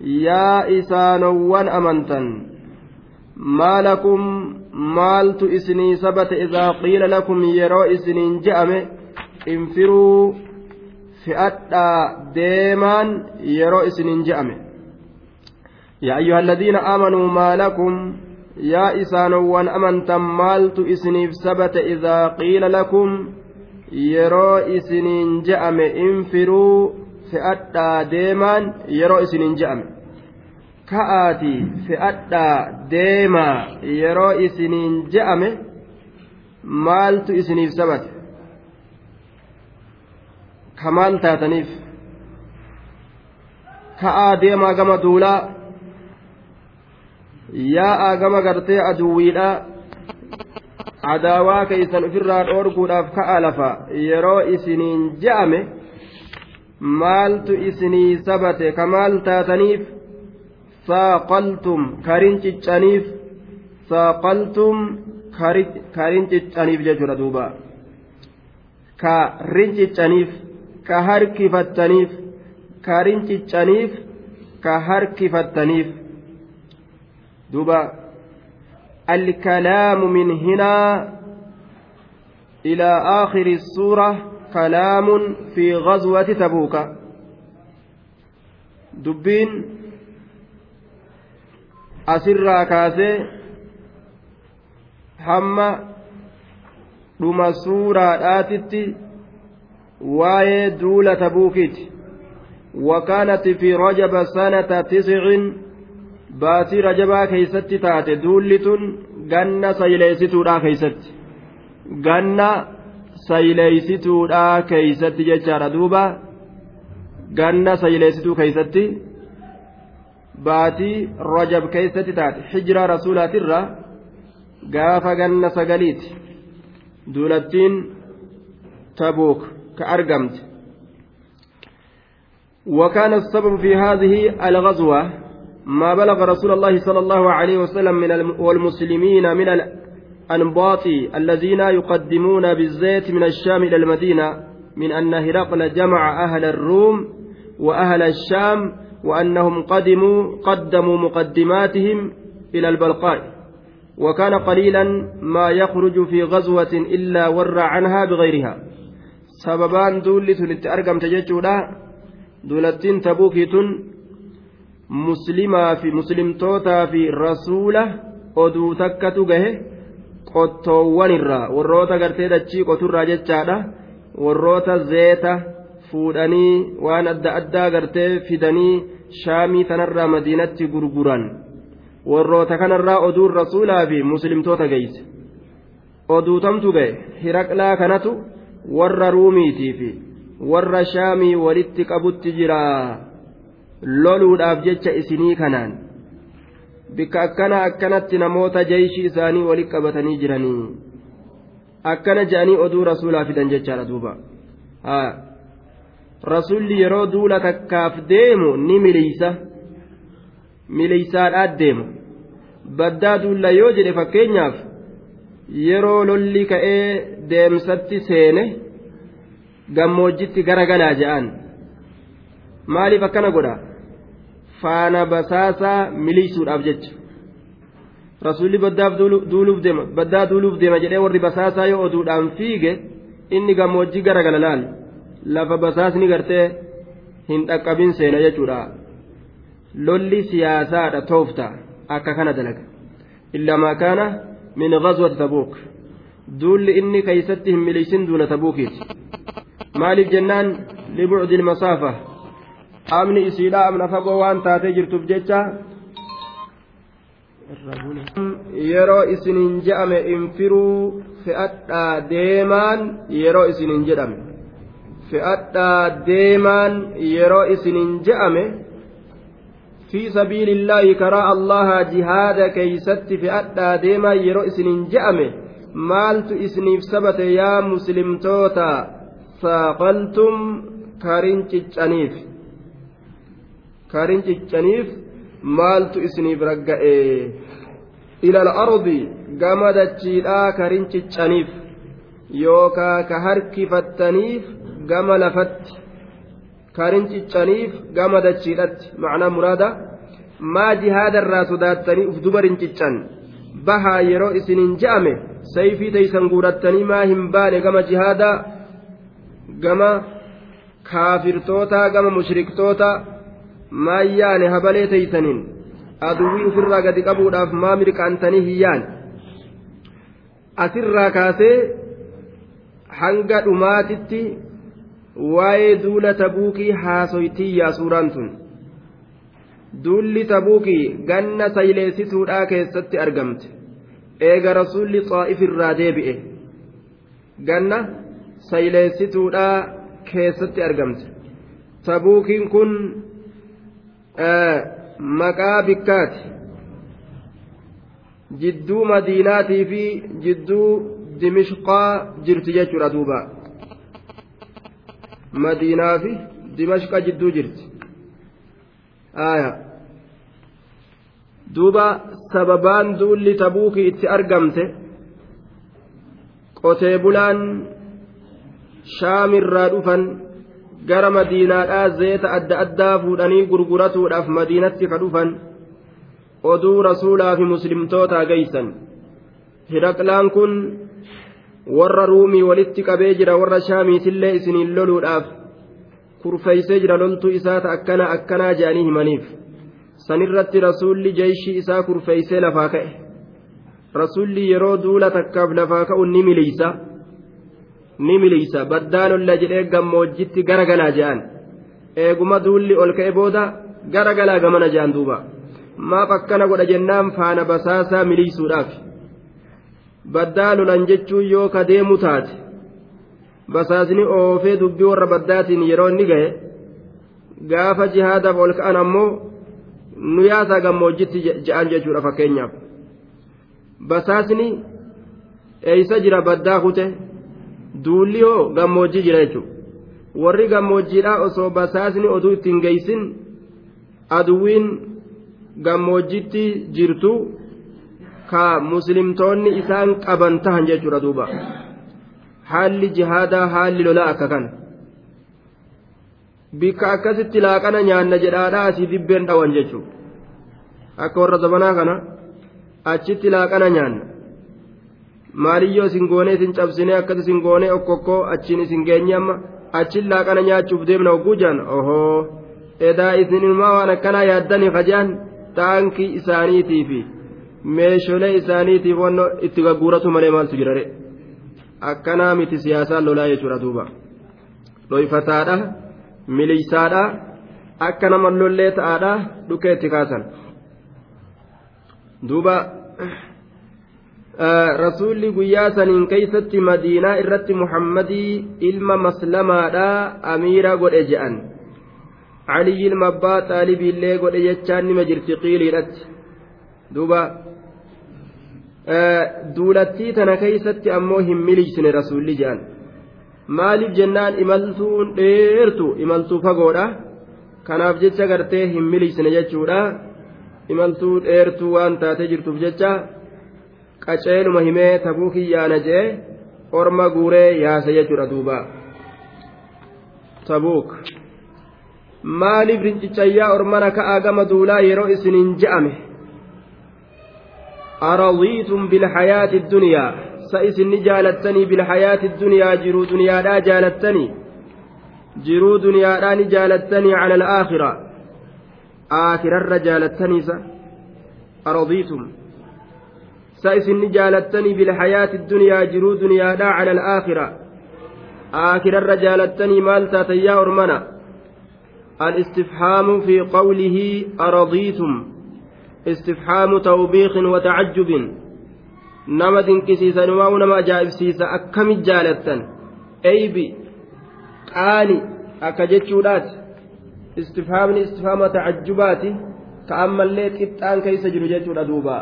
yaa isaanowwan amantan maa lakum maaltu isinii sabate idaa qiila lakum yeroo isiniin je'ame infiruu fi'adhaa deemaan yeroo isiniin je'ame. Yaa ayyuha alladhiina aamanuu maa lakum yaa isaanowwan amantan maaltu isiniif sabate idaa qiila lakum yeroo isiniin je'ame infiruu fe'adhaa deemaan yeroo isiniin je'ame ka'aati fe'adhaa deemaa yeroo isiniin je'ame maaltu isiniif sabate? Ka maal taataniif? Ka'aa deemaa gama duulaa? Yaa'aa gama gartee aduwwiidhaa adaawaa keeysan ofirraa dhoorguudhaaf ka'a lafa yeroo isiniin je'ame maaltu isinii sabate? Ka maal taataniif saaqaltum karin ciccaniif saaqaltum karin ciccaniif jechuudha duuba ka rin ciccaniif ka harkifattaniif karin ciccaniif ka harkifattaniif duuba الكلام من هنا إلى آخر السورة كلام في غزوة تبوك دبين asirraa kaasee hamma dhuma suuraadhaatitti waa'ee duula tabuukiiti. Wakaanati fi rajaba sanata tisicin baatii rajabaa keeysatti taate duulli tun ganna sayleeysituudhaa keeysatti. Ganna sayleeysituudhaa keeysatti jechaadha duuba. Ganna sayleeysituu keeysatti. Baatii rajab keeysatti taate. Hijiraa rasuulaatirra gaafa ganna sagaliiti. Duulattiin tabuuk ka argamte. وكان السبب في هذه الغزوة ما بلغ رسول الله صلى الله عليه وسلم من والمسلمين من الأنباط الذين يقدمون بالزيت من الشام إلى المدينة من أن هرقل جمع أهل الروم وأهل الشام وأنهم قدموا قدموا مقدماتهم إلى البلقاء. وكان قليلا ما يخرج في غزوة إلا ور عنها بغيرها. سببان دولت لتأرقم تججولا دولتين تبوكيتون مسلما في مسلم توتا في رسولة. oduu takkatu gahe qottoowwan irraa warroota gartee dachii qoturraa jechaadha warroota zeeta fuudhanii waan adda addaa gartee fidanii shaamii tanarraa madiinatti gurguran. Warroota kanarraa oduun rasuulaa fi muslimtoota geeyse. Oduutamtu ga'e hiraqlaa kanatu warra ruumiitii fi warra shaamii walitti qabutti jira loluudhaaf jecha isinii kanaan. Bikka akkana akkanatti namoota jeeshii isaanii walitti qabatanii jiranii. Akkana je'anii oduu rasuulaa fidan jechaadha duuba rasuulli yeroo duula takkaaf deemu ni miliysa. mileysaadhaat deema baddaa duulla yoo jedhe fakkeenyaaf yeroo lolli ka'ee deemsatti seene gammoojjitti garagalaa je'an maaliif akkana godha? Faana basaasaa miliysuudhaaf jecha. Rasuulli baddaaf duuluuf deema baddaa duuluuf deema jedhee warri basaasaa yoo oduudhaan fiige inni gammoojjii garagala laal lafa basaasni gartee hin dhaqqabin seena jechuudha. lolli siyaasaadha toofta akka kana dalaga illaa kaana min ghazwati tabuuk duulli inni keeysatti hin miliysin duula tabuukiiti maaliif jennaan libucdi ilmasaafa amni isiidha amna fagoo waan taatee jirtuuf jecha yeroo isiniin je'ame infiruu fe'adhaa deemaan yeroo isiniin jedhame fe'adhaa deemaan yeroo isiniin je'ame fi sabiilillaahi karaa allaha jihaada keeysatti fe'adhaa deemaa yeroo isinin je'ame maaltu isiniif sabate yaa muslimtoota saaqaltum karin ciccaniif karin ciccaniif maaltu isiniif ragga'e ila al-ardi gama dachiidhaa karin ciccaniif yookaa ka harkifattaniif gama lafatti karin ciccaniif gama dachiidhatti. Macnaa muraada maa jihaada irraa sodaattanii uf dubarin ciccan. Bahaa yeroo isinin je'ame sayfii teeysan guurattanii maa hin baane gama jihaadaa gama kaafirtoota gama mushriktoota maayyaane habalee teeysaniin aduwwii ofirraa gadi qabuudhaaf maa mirqaantanii hiyyaan asirraa kaasee hanga dhumaatitti waa'ee duula tabuukii haasoytiyyaa suuraan tun. Duulli tabuukii ganna sayleessituudhaa keessatti argamte. Eega rasuulli xaa'if irraa deebi'e. Ganna sayleessituudhaa keessatti argamte. Tabuukiin kun maqaa bikkaati. Jidduu madiinaatii fi jidduu dimishqaa jirti jechuudha duuba madiinaa fi dimashqa jidduu jirti. Duuba sababaan duulli tabuukii itti argamte qotee bulaan shaamirraa dhufan gara madiinaadhaa zeeta adda addaa fuudhanii gurguratuudhaaf madiinatti ka dhufan oduu rasuulaa fi muslimtootaa geeysan. Hiraqlaan kun warra ruumii walitti qabee jira warra shaamiitillee isiniin loluudhaaf kurfeeysee jira loltuu isaata akkana akkanaa je'anii himaniif. Sanirratti rasuulli jeeshii isaa kurfeeysee lafaa ka'e. Rasuulli yeroo duula takkaaf lafaa ka'u ni miliysa ni miliysa baddaan olla jedhee gammoojjitti gara galaa je'an. Eeguma duulli ol ka'e booda gara galaa gamana je'an duuba. Maaf akkana godha jennaan faana basaasaa miliysuudhaaf baddaa lolan jechuun yoo ka deemu taate basaasni oofee dubbii warra baddaatiin yeroo inni gahe gaafa jihaadaaf ol ka'an ammoo nu yaasaa gammoojjitti je'an jechuudha fakkeenyaaf basaasni eeysa jira baddaa kute duulli hoo gammoojjii jira jechuudha warri gammoojjiidhaa osoo basaasni oduu ittiin geessin aduwwiin gammoojjitti jirtu ka muslimtoonni isaan qaban tahan jechuudha duuba. Haalli jihaadaa haalli lolaa akka kana. Bikka akkasitti laaqana nyaanna jedhaadhaa asii dibbeen dhawan jechuudha akka warra zabanaa kana achitti laaqana nyaanna. Maaliyyoo isin goonee isin cabsinee akkas isin goonee okkokkoo achiin isin geenye amma achiin laaqana nyaachuuf deemna hogguu jaan? Ohoo! Edaa isin ilmaa waan akkanaa yaaddanii kajaan taankii isaaniitiifi meeshoolee isaaniitiif wanno itti gagguuratu malee maaltu jirare akkanaa miti siyaasaan lolaa jechuudha duuba. Dhoyfataadha miliysaadha akka nama lollee ta'aadha dhukee itti kaasan. Duuba rasuulli guyyaa saniin keeysatti madiinaa irratti muhammadii ilma maslamaadha amiira godhe je'an. Caliyyi ilma abbaa xaalibiillee godhe jechaan nima jirti qiiliidhatti duuba duulattii tana keeysatti ammoo hin miliysine rasuulli je'an maaliif jennaan imaltuun dheertu imaltuu fagoodha? Kanaaf jecha gartee hin miliysine jechuudha. Imaltuu dheertuu waan taatee jirtuuf jecha qaceeluma himee tabuu kiyyaana jee orma guuree yaase jechuudha duuba. Tabuuk. Maaliif rincicayyaa ormana ka'aa gama duulaa yeroo isiniin je'ame bilhayaati iddunyaa sa isinni jaalattanii bilhayaati iddunyaa jiruu duniyaadhaa jaalattanii jiruu duniyaadhaa ni jaalattanii cala alaakhira aakhirarra jaalattaniisa aradiitum sa isinni jaalattanii bilhayaati iddunyaa jiruu duniyaadhaa cala alaakhira aakhirarra jaalattanii maal taatan yaa ormana الاستفهام في قوله أرضيتم استفهام توبيخ وتعجب نما دنكسيسا نما نما أجائب سيسا أكم جالتا أي بي قاني أكجتشولات استفهام استفهام تعجبات ka'ammallee qixxaan keessa jiru jechuudha duuba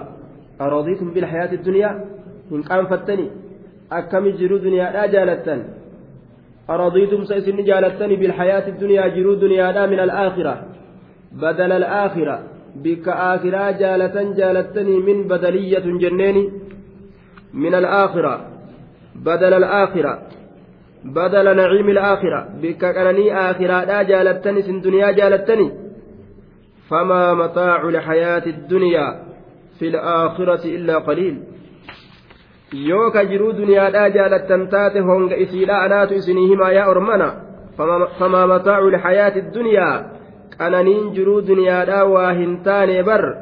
aradiitum bilhayaati duniyaa hin qaanfattanii akkami jiru duniyaadhaa jaalattan aradiitum sa isinni jaalattani bilhayaati duniyaa jiruu duniyaadhaa min alaakhira badala alaakhira bikka aakhiraa jaalatan jaalattanii min badaliyyatun jenneeni min alaakhira badala alaakhira بدل نعيم الآخرة. بك كانني آخرة لا جالتني سن دنيا جالتني. فما متاع الحياة الدنيا في الآخرة إلا قليل. يوكا جرو دنيا لا جالتن تاتي هونغ إسيلا أنات إسنيهما يا أرمنا. فما متاع الحياة الدنيا كانني جرو دنيا لا واهنتان بر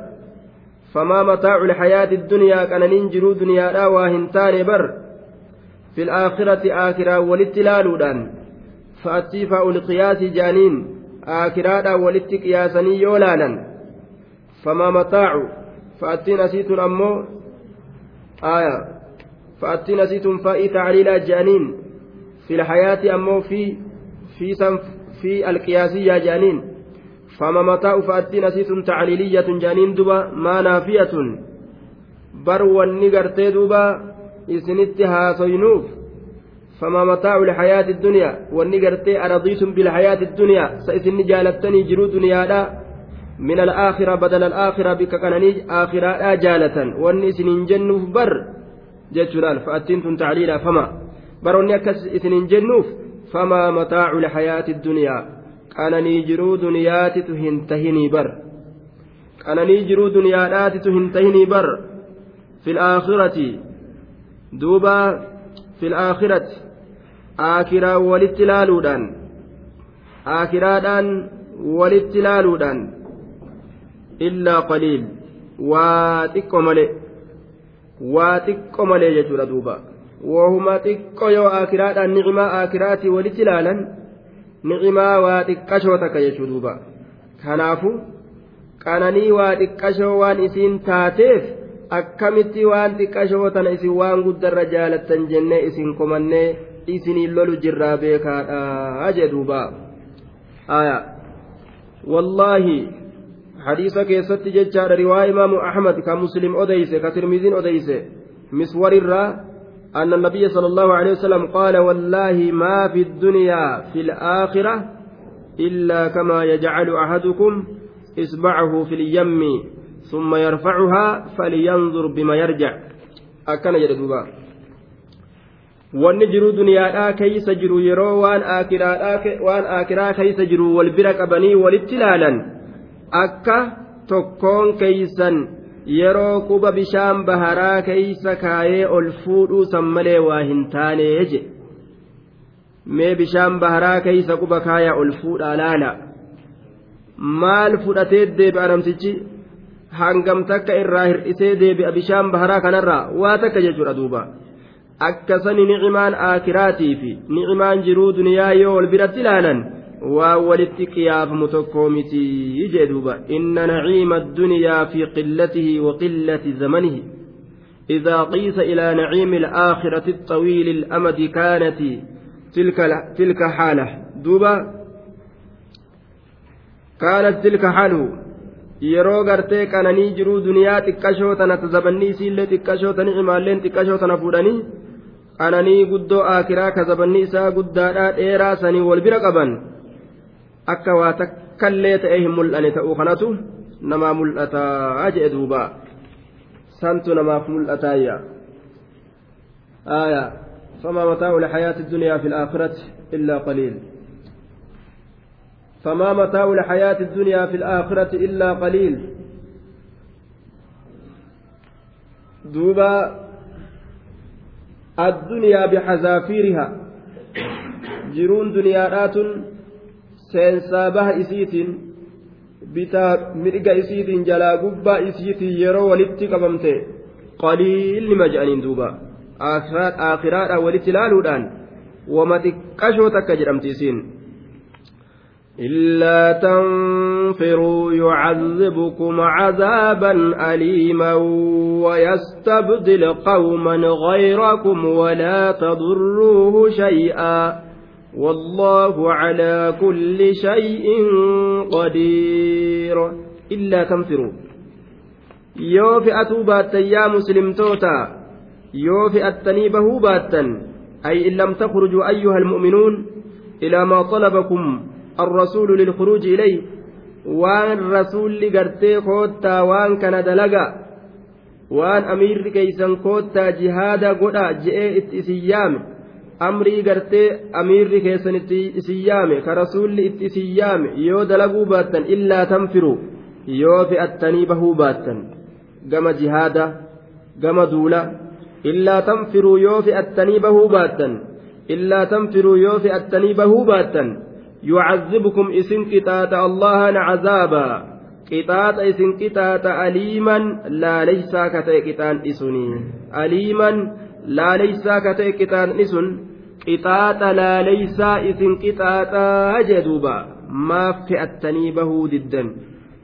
فما متاع الحياة الدنيا كانني جرو دنيا لا واهنتان بر في الآخرة آخرة ولت لالودان فأتي فاء القياس جانين آخرة ولت قياسني يولالا فما متاع فأتي نسيت أمو آية فأتي نسيت فاء تعليل جانين في الحياة أمو في في في القياسية جانين فما متاع فأتي نسيت تعليلية جانين دبا ما نافية. بروا النقرتي دبا isinitti haasoynuuf فما متاع الحياة الدنيا والنقرتي أرضيتم بالحياة الدنيا سيسن جالتني جرو دنيا لا من الآخرة بدل الآخرة بك كانني آخرة لا والنسن جنوف بر. جتشلال فأتنتم تعليلا فما. بروني أكس إسن جنوف. فما متاع الحياة الدنيا. كانني جرو دنيات تهنتهني بر كانني جرو دنيات تهنتهني بر في الآخرة duuba fil aakhirati aakiraa walitti laaluudhaan aakiraadhaan walitti laaluudhaan illaa qaliil waa xiqqo malee waa xiqqo malee jechuudha duuba wahuma xiqqo yoo aakiraadhaan nicimaa aakiraatii walitti laalan nicimaa waa xiqqashoo takka jechuu duuba kanaafu qananii waa xiqqashoo waan isiin taateef akkamitti waan xiqqashoo tana isin waan guddarra jaalattan jennee isin komannee isiniin lolu jirraa beekaadha jedhuuba aya wallaahi hadiisa keessatti jechaadha riwaa imaamu ahmad ka muslim odeyse ka tirmiziin odeyse miswarirraa أن النبي صلى الله عليه وسلم قال والله ما في الدنيا في الآخرة إلا كما يجعل أحدكم إصبعه في اليم ثم يرفعها فلينظر بما يرجع. أكن جدوبا wanni jiruu duniyaadhaa keeysa jiru yeroo waan aakiraa keeysa jiru wal bira qabanii walitti ilaalan akka tokkoon keeysan yeroo quba bishaan baharaa keeysa kaayee ol fuudhuu san malee waa hin taane je mee bishaan baharaa keeysa quba kaayaa ol fuudhaa laala maal fudhatee deebi'a hangam takka irraa hir'isee deebi'a bishaan baharaa kanarraa waa takka jechuudha duuba akkasani nicimaan aakiraatii fi jiruu duniyaa yoo wal biratti ilaalan waa walitti qiyaafamu tokkoo miti jee duuba inna naciima addunyaa fi qillatihi wa qillati zamanihi إذا قيس إلى نعيم الآخرة الطويل الأمد كانت تلك تلك حالة دوبا كانت تلك حاله jiruu duniyaa xiqqashoo tana zabanni isiillee xiqqashoo tani imaalleen xiqqashoo tana fuudhanii qananii guddoo aakiraa ka zabanni isaa guddaadhaa dheeraa sanii wal bira qaban akka waa takkallee ta'ee hin mul'ane ta'uu kanatu namaa mul'ataa jedhe duuba. Santu namaaf mul'ataayya آية فما متاع الحياة الدنيا في الآخرة إلا قليل فما متاع الحياة الدنيا في الآخرة إلا قليل دوبا الدنيا بحذافيرها جرون دنيا سينسابها إسيت bitaa mirga isiitiin jalaa gubbaa isiitiin yeroo walitti qabamte qaliilli ma je'aniin duuba aakiraadha walitti ilaaluudhaan wama xiqqashoo takka jedhamti isiin إلا تنفروا يعذبكم عذابا أليما ويستبدل قوما غيركم ولا تضروه شيئا والله على كل شيء قدير tanfiruu yoo fe'atuu baattan yaa muslimtoota yoo fe'attanii bahuu baattan ay in lam takrujuu ayyuha almu'minuun ilaa maa talabakum الرسول للخروج إليه gartee koottaa waan kana dalaga waan amiirri keeysan koottaa jihaada godha je'ee itti isin yaame amrii gartee amiirri keessan itti isin yaame ka rasuulli itti isin yaame yoo dalaguu baattan illaa tanfiru yoo fe'attanii bahuu baattan gama jihaada gama duula illaa tanfiruu yoo fe'attanii bahuu baattan illaa tanfiruu yoo fe'attanii bahuu baattan يعذبكم إسن قطاة الله عذابا قطاة إسن قطاة أليما لا ليس كتئ قطان إسني أليما لا ليس كتئ قطان إسن قطاة لا ليس إسن قطاة جدوبا. ما فئتني به ضدا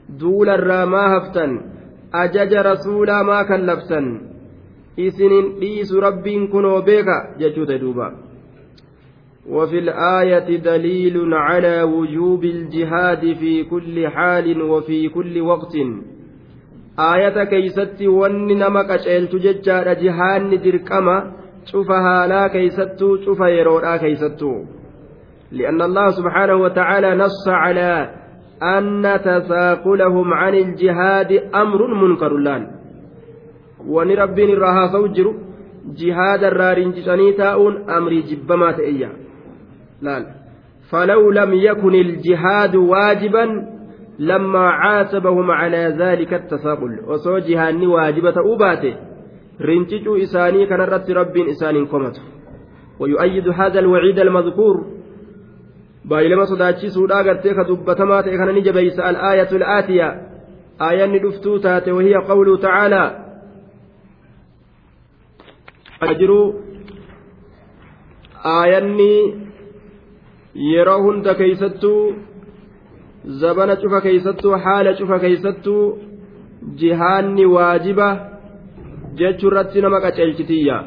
دول الراما هفتا أجج رسولا ما كلفسا إسن ليس رب كنوا بك ججوت دوبا وفي الآية دليل على وجوب الجهاد في كل حال وفي كل وقت. آية كيست ون نمك أشعلت ججار جهان دركما شوفها لا كيست شوف يرورا كيست لأن الله سبحانه وتعالى نص على أن تثاقلهم عن الجهاد أمر منكر لأن ونربين الرها فوجر جهاد الرارين جسني تاؤن أمري جبما تأيّا laal. فلو لم يكن الجهاد واجبا لما عاتبهم على ذلك التثاقل جهاني واجبة أوباته رنتجوا إساني كان رت رب إسان كمت ويؤيد هذا الوعيد المذكور بايلما صداتشي سودا غرتي كدبتما كان نجبيس الآية الآتية آية ندفتو وهي قوله تعالى أجروا آية yeroo hunda keeysattuu zabana cufa keeysattuu haala cufa keeysattuu jihaanni waajiba jechuu irratti nama qaceelchitiyya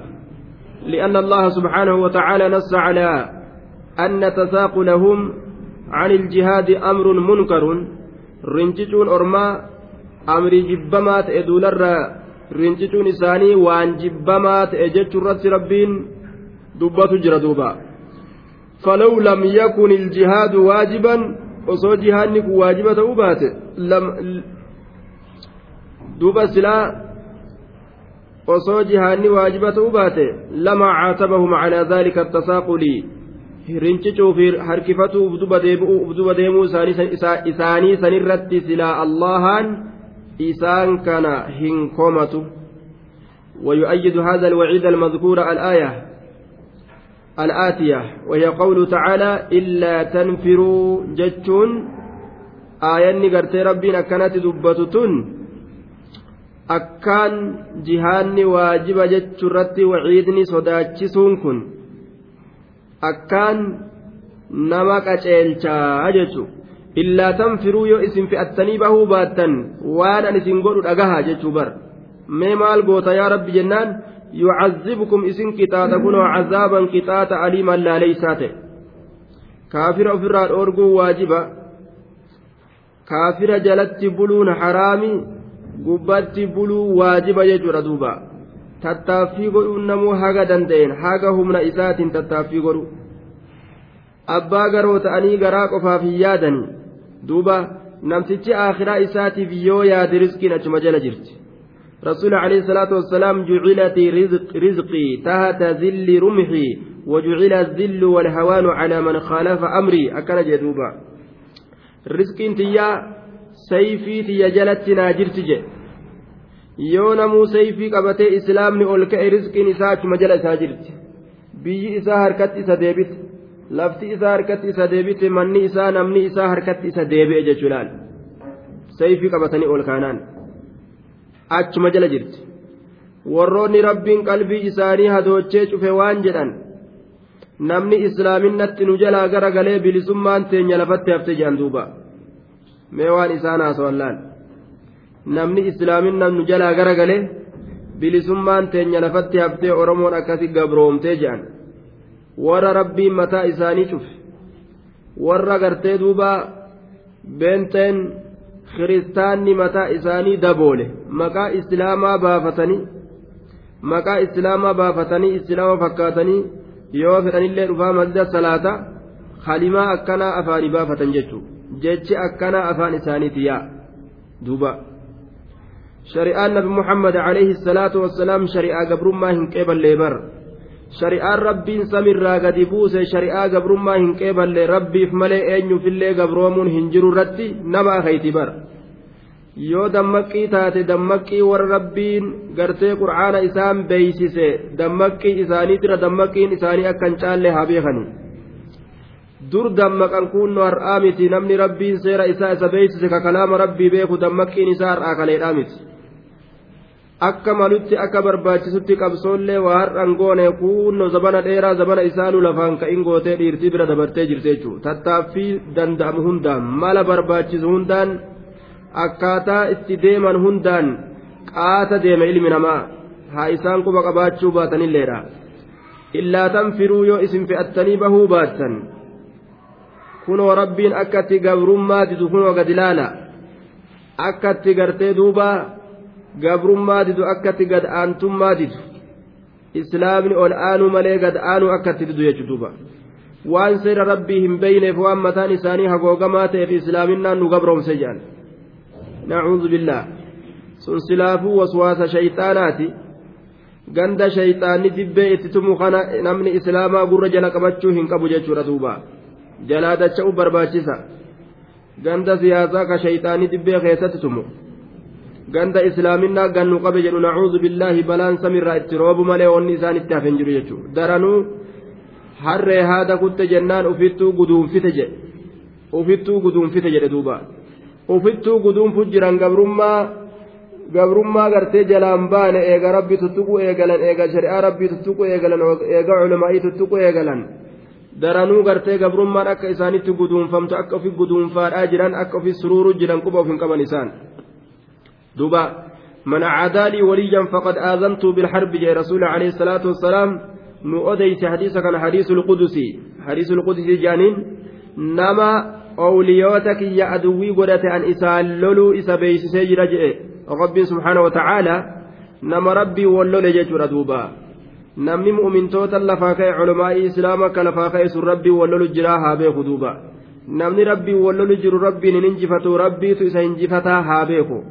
لأن الله سبحانه وتعالى نص على أن تثاقلهم عن الجهاد أمر منكر. رنجتون أرما أمر جبمات إدولر رنجتون إساني وأن جبمات إجت ربين دبات جردوبا فلو لم يكن الجهاد واجبا osoo jihaanni kun waajiba ta'uu baate duuba silaa osoo jihaanni waajiba ta'uu baate lama caatabahum calaa daalika attasaaqulii rincicuufi harkifatuu ufduba deemuu isaanii sanirratti silaa allahaan isaan kana hin komatu ويؤيد هذا الوعيد المذكور الآية الآتية وهي قوله تعالى إلا تنفروا جتون آياني قرتي ربنا كانت دبتتون أكان جهاني واجب جتشرتي وعيدني صداتشسون كن أكان نمك أجيلشا أجتشو إلا تنفروا يو اسم في التنيبه باتا وانا نسين قولوا أقها جتشو بر ميمال قوتا يا رب جنان يعذبكم إسن كتاتا كنو عذابا كتاتا أليما لا ليسات كافر أفراد الأرجو واجبا كافر جلت بلون حرامي قبت بلو واجبا يجور دوبا tattaaffii godhuun namuu haga danda'een haga humna isaatiin tattaaffii godhu abbaa garoo ta'anii garaa qofaaf hin yaadanii duuba namtichi aakhiraa isaatiif yoo yaade riskiin achuma jala jirti رسول عليه الصلاة والسلام جعلت رزق رزقي تحت ذل رمحي وجعل الذل والهوان على من خالف أمري أكن جدوبا رزق تيا سيفي تيا جلت ناجرت جي yoo namuu sayfii qabatee islaamni ol ka'e rizqiin isaa achuma jala isaa jirti biyyi isaa harkatti isa deebite lafti isaa harkatti isa deebite manni isaa namni isaa harkatti isa deebi'e jechuudhaan sayfii qabatanii ol kaanaan achuma jala jirti. Warroonni rabbiin qalbii isaanii hadoochee cufe waan jedhan namni islaaminatti nu jalaa gara galee bilisummaan teenya lafatti hafte jedhan duuba. Mee waan isaan haasawallaan namni islaaminna nu jalaa gara galee bilisummaan teenya lafatti haftee oromoon akkasi gabroomtee jedhan warra rabbiin mataa isaanii cufe warra gartee duuba beenteen kiristaanni mataa isaanii daboole maqaa islaamaa baafatanii maqaa islaamaa baafatanii islaama fakkaatanii yoo fedhanillee dhufaa masjida salaata kalimaa akkanaa afaanii baafatan jechuudha jechi akkanaa afaan isaaniiti yaa duuba shari'aan nabi muhammad alayhi salaatu wassalaam shari'aa gabrummaa hin qeeballee bar shari'aan rabbiin samirraa gadi buuse shari'aa gabrummaa hin qeeballe rabbiif malee eenyuufillee gabroomuun hin jiru irratti nama akayti bar yoo dammaqqii taate dammaqqii warra rabbiin gartee qur'aana isaan beeysise dammaqqii isaaniitira dammaqqiin isaanii akka hin caalle haa beekanii dur dammaqan kunno har'aa miti namni rabbiin seera isaa isa beeysise ka kalaama rabbii beeku dammaqqiin isaa har'aa kaleedhaa miti akka malutti akka barbaachisutti qabsoollee waa har'an goone kunno zabana dheeraa zabana isaanuu lafaan ka'in gootee dhiirtii bira dabartee jirte jechuudha tattaaffii danda'amu hundaan mala barbaachisu hundaan. akkaataa itti deeman hundaan qaata deeme ilmi namaa haa isaan quba qabaachuu baatanilleedha illaa tanfiruu yoo isin fe'attanii bahuu baattan kunoo rabbiin akkatti gabrummaa didu kunoo gad ilaala akkatti gartee duuba gabrummaa didu akkatti gad aantummaa didu islaamni ol aanuu malee gad aanuu akkatti didu jechuu duuba waan seera rabbii hin beeyneef waan mataan isaanii hagoogamaa ta'eef islaaminaan nu gabroomse jedhan nacuudhu billaa sun silaafuu waswaasa shayxaanaati ganda shayxaanni dibbee itti tumu kana namni islaamaa gurra jala qabachuu hin qabu jechuudha duuba jalaa dacha'u barbaachisa ganda siyaasaa ka shayxaanni dibbee keessatti tumu ganda islaaminaa gannu qabe jedhu nacuudhu billaahi balaan samirraa itti roobu malee wanni isaan itti hafen jiru jechuudha daranuu harree haada kutte jennaan ufittuu guduunfite jedhe ufittuu guduunfite jedhe duuba ufittuu guduunfu jiran gabrummaa gabrummaa gartee jalaan baane eega rabbi tuttuqu eegalan eega shari'aa rabbii tuttuqu eegalan eega culamaa'ii tuttuqu eegalan daranuu gartee gabrummaan akka isaanitti guduunfamtu akka ofi guduunfaadhaa jiran akka ofi suruuruu jiran quba of qaban isaan duuba من عادى لي وليا فقد آذنته بالحرب جاء رسول عليه الصلاة والسلام kana hadiisul qudusi hadiisul qudusi jaaniin nama owliyoota kiyya aduwwii godhate an isaan loluu isa beeysisee jira jedhe rabbiin subhaana watacaalaa nama rabbii wal lole jechuudha duuba namni mu'mintoota lafaa ka'e culamaa'ii islaama akka lafaa ka'e sun rabbii wal lolu jiraa haa beeku duuba namni rabbii wal lolu jiru rabbiin hin injifatu rabbiitu isa injifataa haa beeku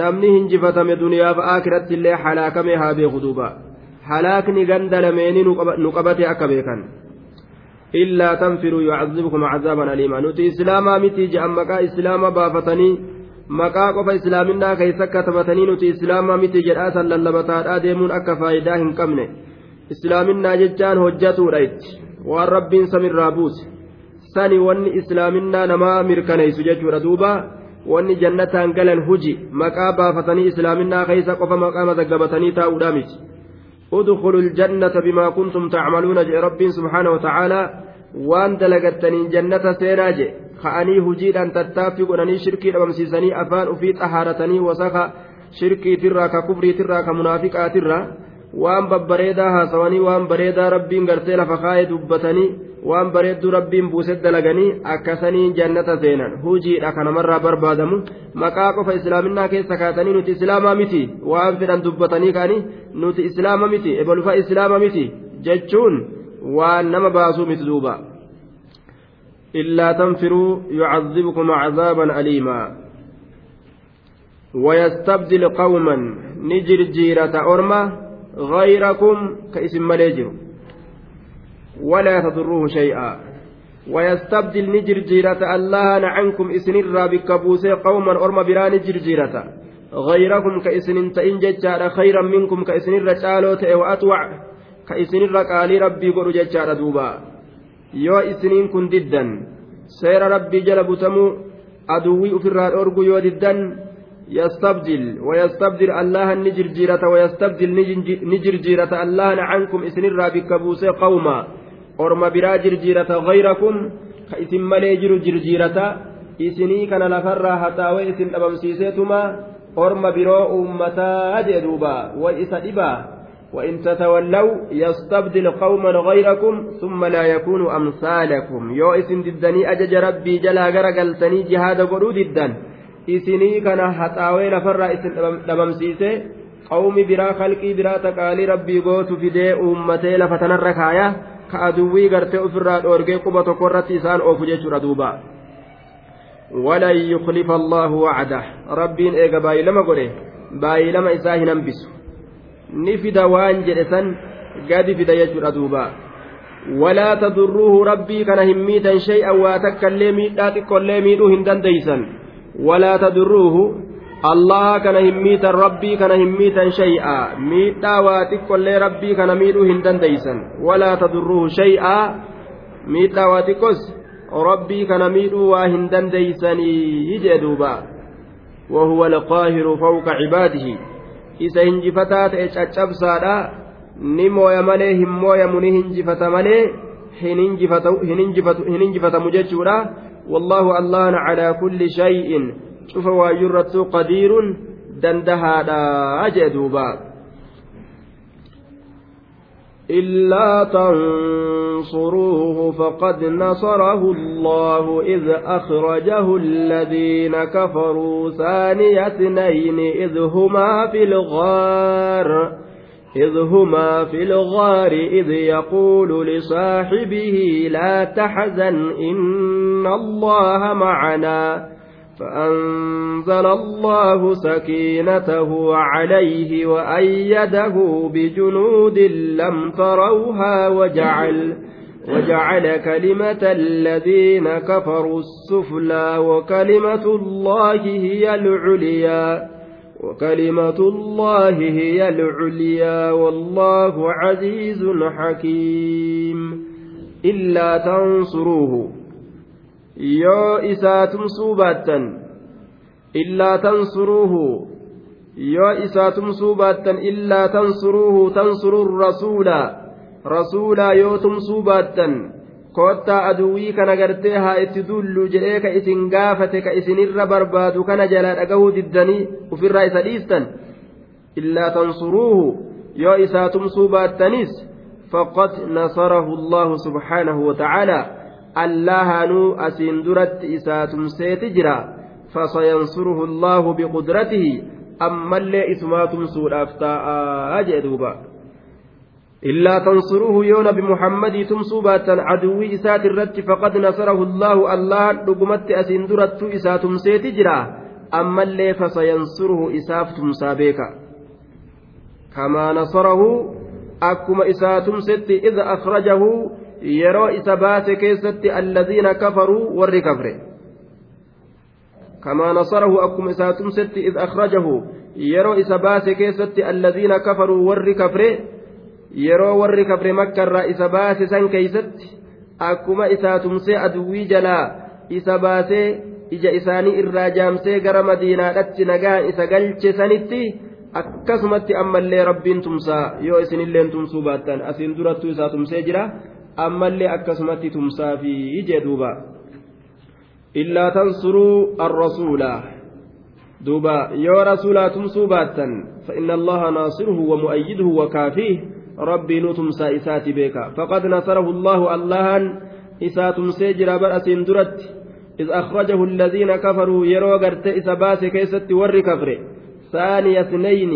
namni hinjifatame duniyaaf aakiratti illee halaakame haa beeku duuba halaakni ganda lameenii nu qabate akka beekan illaa tanfiruu yucazibkum cazaaban aliimaa nuti islaamaa miti je'an maqaa islaama baafatanii maqaa qofa islaaminaa keessa katabatanii nuti islaamaa miti jedhaa san lallabataadhaa deemuun akka faayidaa hin qabne islaaminaa jechaan hojjatuudha itti waan rabbiin samirraa buuse sani wanni islaaminaa namaa mirkaneessu jechuudha duuba wanni jannataan galan huji maqaa baafatanii islaaminaa keessa qofa maqaa mazaggabatanii taa'uudhaa miti. ادخلوا الجنة بما كنتم تعملون جاء رب سبحانه وتعالى وان دلقتني جنة سيناج خاني هجيدا تتافق أنني شركي أمسيسني أفان أفيت أهارتني وسخا شركي ترى ككفري ترى كمنافقا ترى waan babbareedaa haasawanii waan bareedaa rabbiin gartee lafa kaa'ee dubbatanii waan bareedduu rabbiin buuset dalaganii akkasanii jannata seenan hujiidha kanamarraa barbaadamu maqaa qofa islaaminaa keessa kaatanii nuti islaamaa miti waan fedhan dubbatanii kaanii nuti islaama miti ebalufa islaama miti jechuun waan nama baasuu miti duuba illaa tanfiruu yucazibkum cazaaban aliimaa ويستبدل قوما نجر جيرة أرمى غيركم كاسم مليجر. ولا تضروه شيئا. ويستبدل نجر جيرة الله عنكم اسن الرابك بوسي قوما أرم بران نجر جيرة غيركم كاسن تئن خيرا منكم كاسن الرجالوت وأطوع كاسن الرقالي ربي قر ججار دوبا. يو إسنين كن ددا سير ربي جلب تمو أدوي في الرار يو ددا يستبدل ويستبدل الله نجر جيرة ويستبدل نجر جيرة الله عنكم إسن الرابك بوسي قوما. أرم برا جرجيرة غيركم كإسن ملي جر جرجيرة إسني كان لفرا حتى وإسن أبمسيسيتما أرم برا أمتا أجدوبا وإسدبا وإن تتولوا يستبدل قوما غيركم ثم لا يكون أمثالكم. يو إسن ددني أجج ربي جلا غرقلتني جهاد قلو ددن. isinii kana haxaawee lafarraa isin dhabamsiise qawmi biraa kalqii biraa taqaalii rabbii gootu fidee uummatee lafa tanarra kaaya ka aduwwii gartee ofirraa dhoorgee quba tokko irratti isaan oofu jechuudha duuba. Walan yuklifa allaahu wacdah rabbiin eega baay'ilama godhe baay'ilama isaa hin hambisu. Ni fida waan jedhe san gadi fida jechuudha duuba. Walaa tadurruuhu rabbii kana hin miitan shay'an waa takka illee miidhaa xiqqollee miidhuu hin dandeeysan. ولا تضروه الله كان هميتا ربي كان هميتا شيئا. ميتا واتكو ربي كان ميدو هندن ديسا ولا تضروه شيئا. ميتا واتكوس ربي كان ميدو وهندن ديسني. يجدوبا وهو القاهر فوق عباده. إذا هنجفتات إيش أتشبسادا ni mooya malee hin mooyamu ni hinjifata malee hin hinjifatamu wallaahu allahan calaa kulli shay'in cufa waayyurrattuu qadiirun dandahaadha jee duuba إلا تنصروه فقد نصره الله إذ أخرجه الذين كفروا ثاني اثنين إذ هما في الغار إذ هما في الغار إذ يقول لصاحبه لا تحزن إن الله معنا فأنزل الله سكينته عليه وأيده بجنود لم تروها وجعل وجعل كلمة الذين كفروا السفلى وكلمة الله هي العليا وكلمة الله هي العليا والله عزيز حكيم. إلا تنصروه. يو إساتم سوباتا إلا تنصروه. يو إساتم سوباتا إلا تنصروه. تنصروا الرسول رسولا يوتم سوباتا koottaa aduwwii kana gartee haa itti dullu jedhee ka isin gaafate ka isinirra barbaadu kana jalaa dhagahuu diddanii ufirraa isa dhiistan illaa tansuruuhu yoo isaa tumsuu baattanis faqad nasarahu allahu subhaanahu watacaalaa allahanuu asiin duratti isaa tumseeti jira fasayansuruhu allahu biqudratihi ammallee isumaa tumsuudhaaf taa'aa jee duuba إلا تنصروه يون بمحمد تمسوباتا عدوي إسات الرت فقد نصره الله الله لقمت أسندرت إسات سيت جرا. أما اللي فسينصره إساف تمسابيك كما نصره أكما إسات ست إذا أخرجه يرى إسبات كيست الذين كفروا والركفر. كما نصره أكما إسات ست إذ أخرجه يرى إسبات كيست الذين كفروا والركفر. Yeroo warri kafre makkarraa isa baase san keeysatti akkuma isaa tumsee aduwwii jalaa isa baasee ija isaanii irraa jaamsee gara madiinaadhatti nagaan isa galche sanitti akkasumatti ammallee rabbiin tumsaa. Yoo isinilleen tumsuu baattan asiin durattuu isaa tumsee jira ammallee akkasumatti tumsaa fi ijee duuba. Illaa tansuruu arrasuula. Duuba yoo rasuulaa tumsuu baattan fa inna allaha naasiruhu wa mu'ayyiduhu wa kaafiih rabbii nu tumsaa isaati beeka faqad nasarahu allahu allahan isaa tumsee jira badhasiin duratti إذ أخرجه الذين كفروا يرو غرت إذا باس كيست ور كفر ثاني اثنين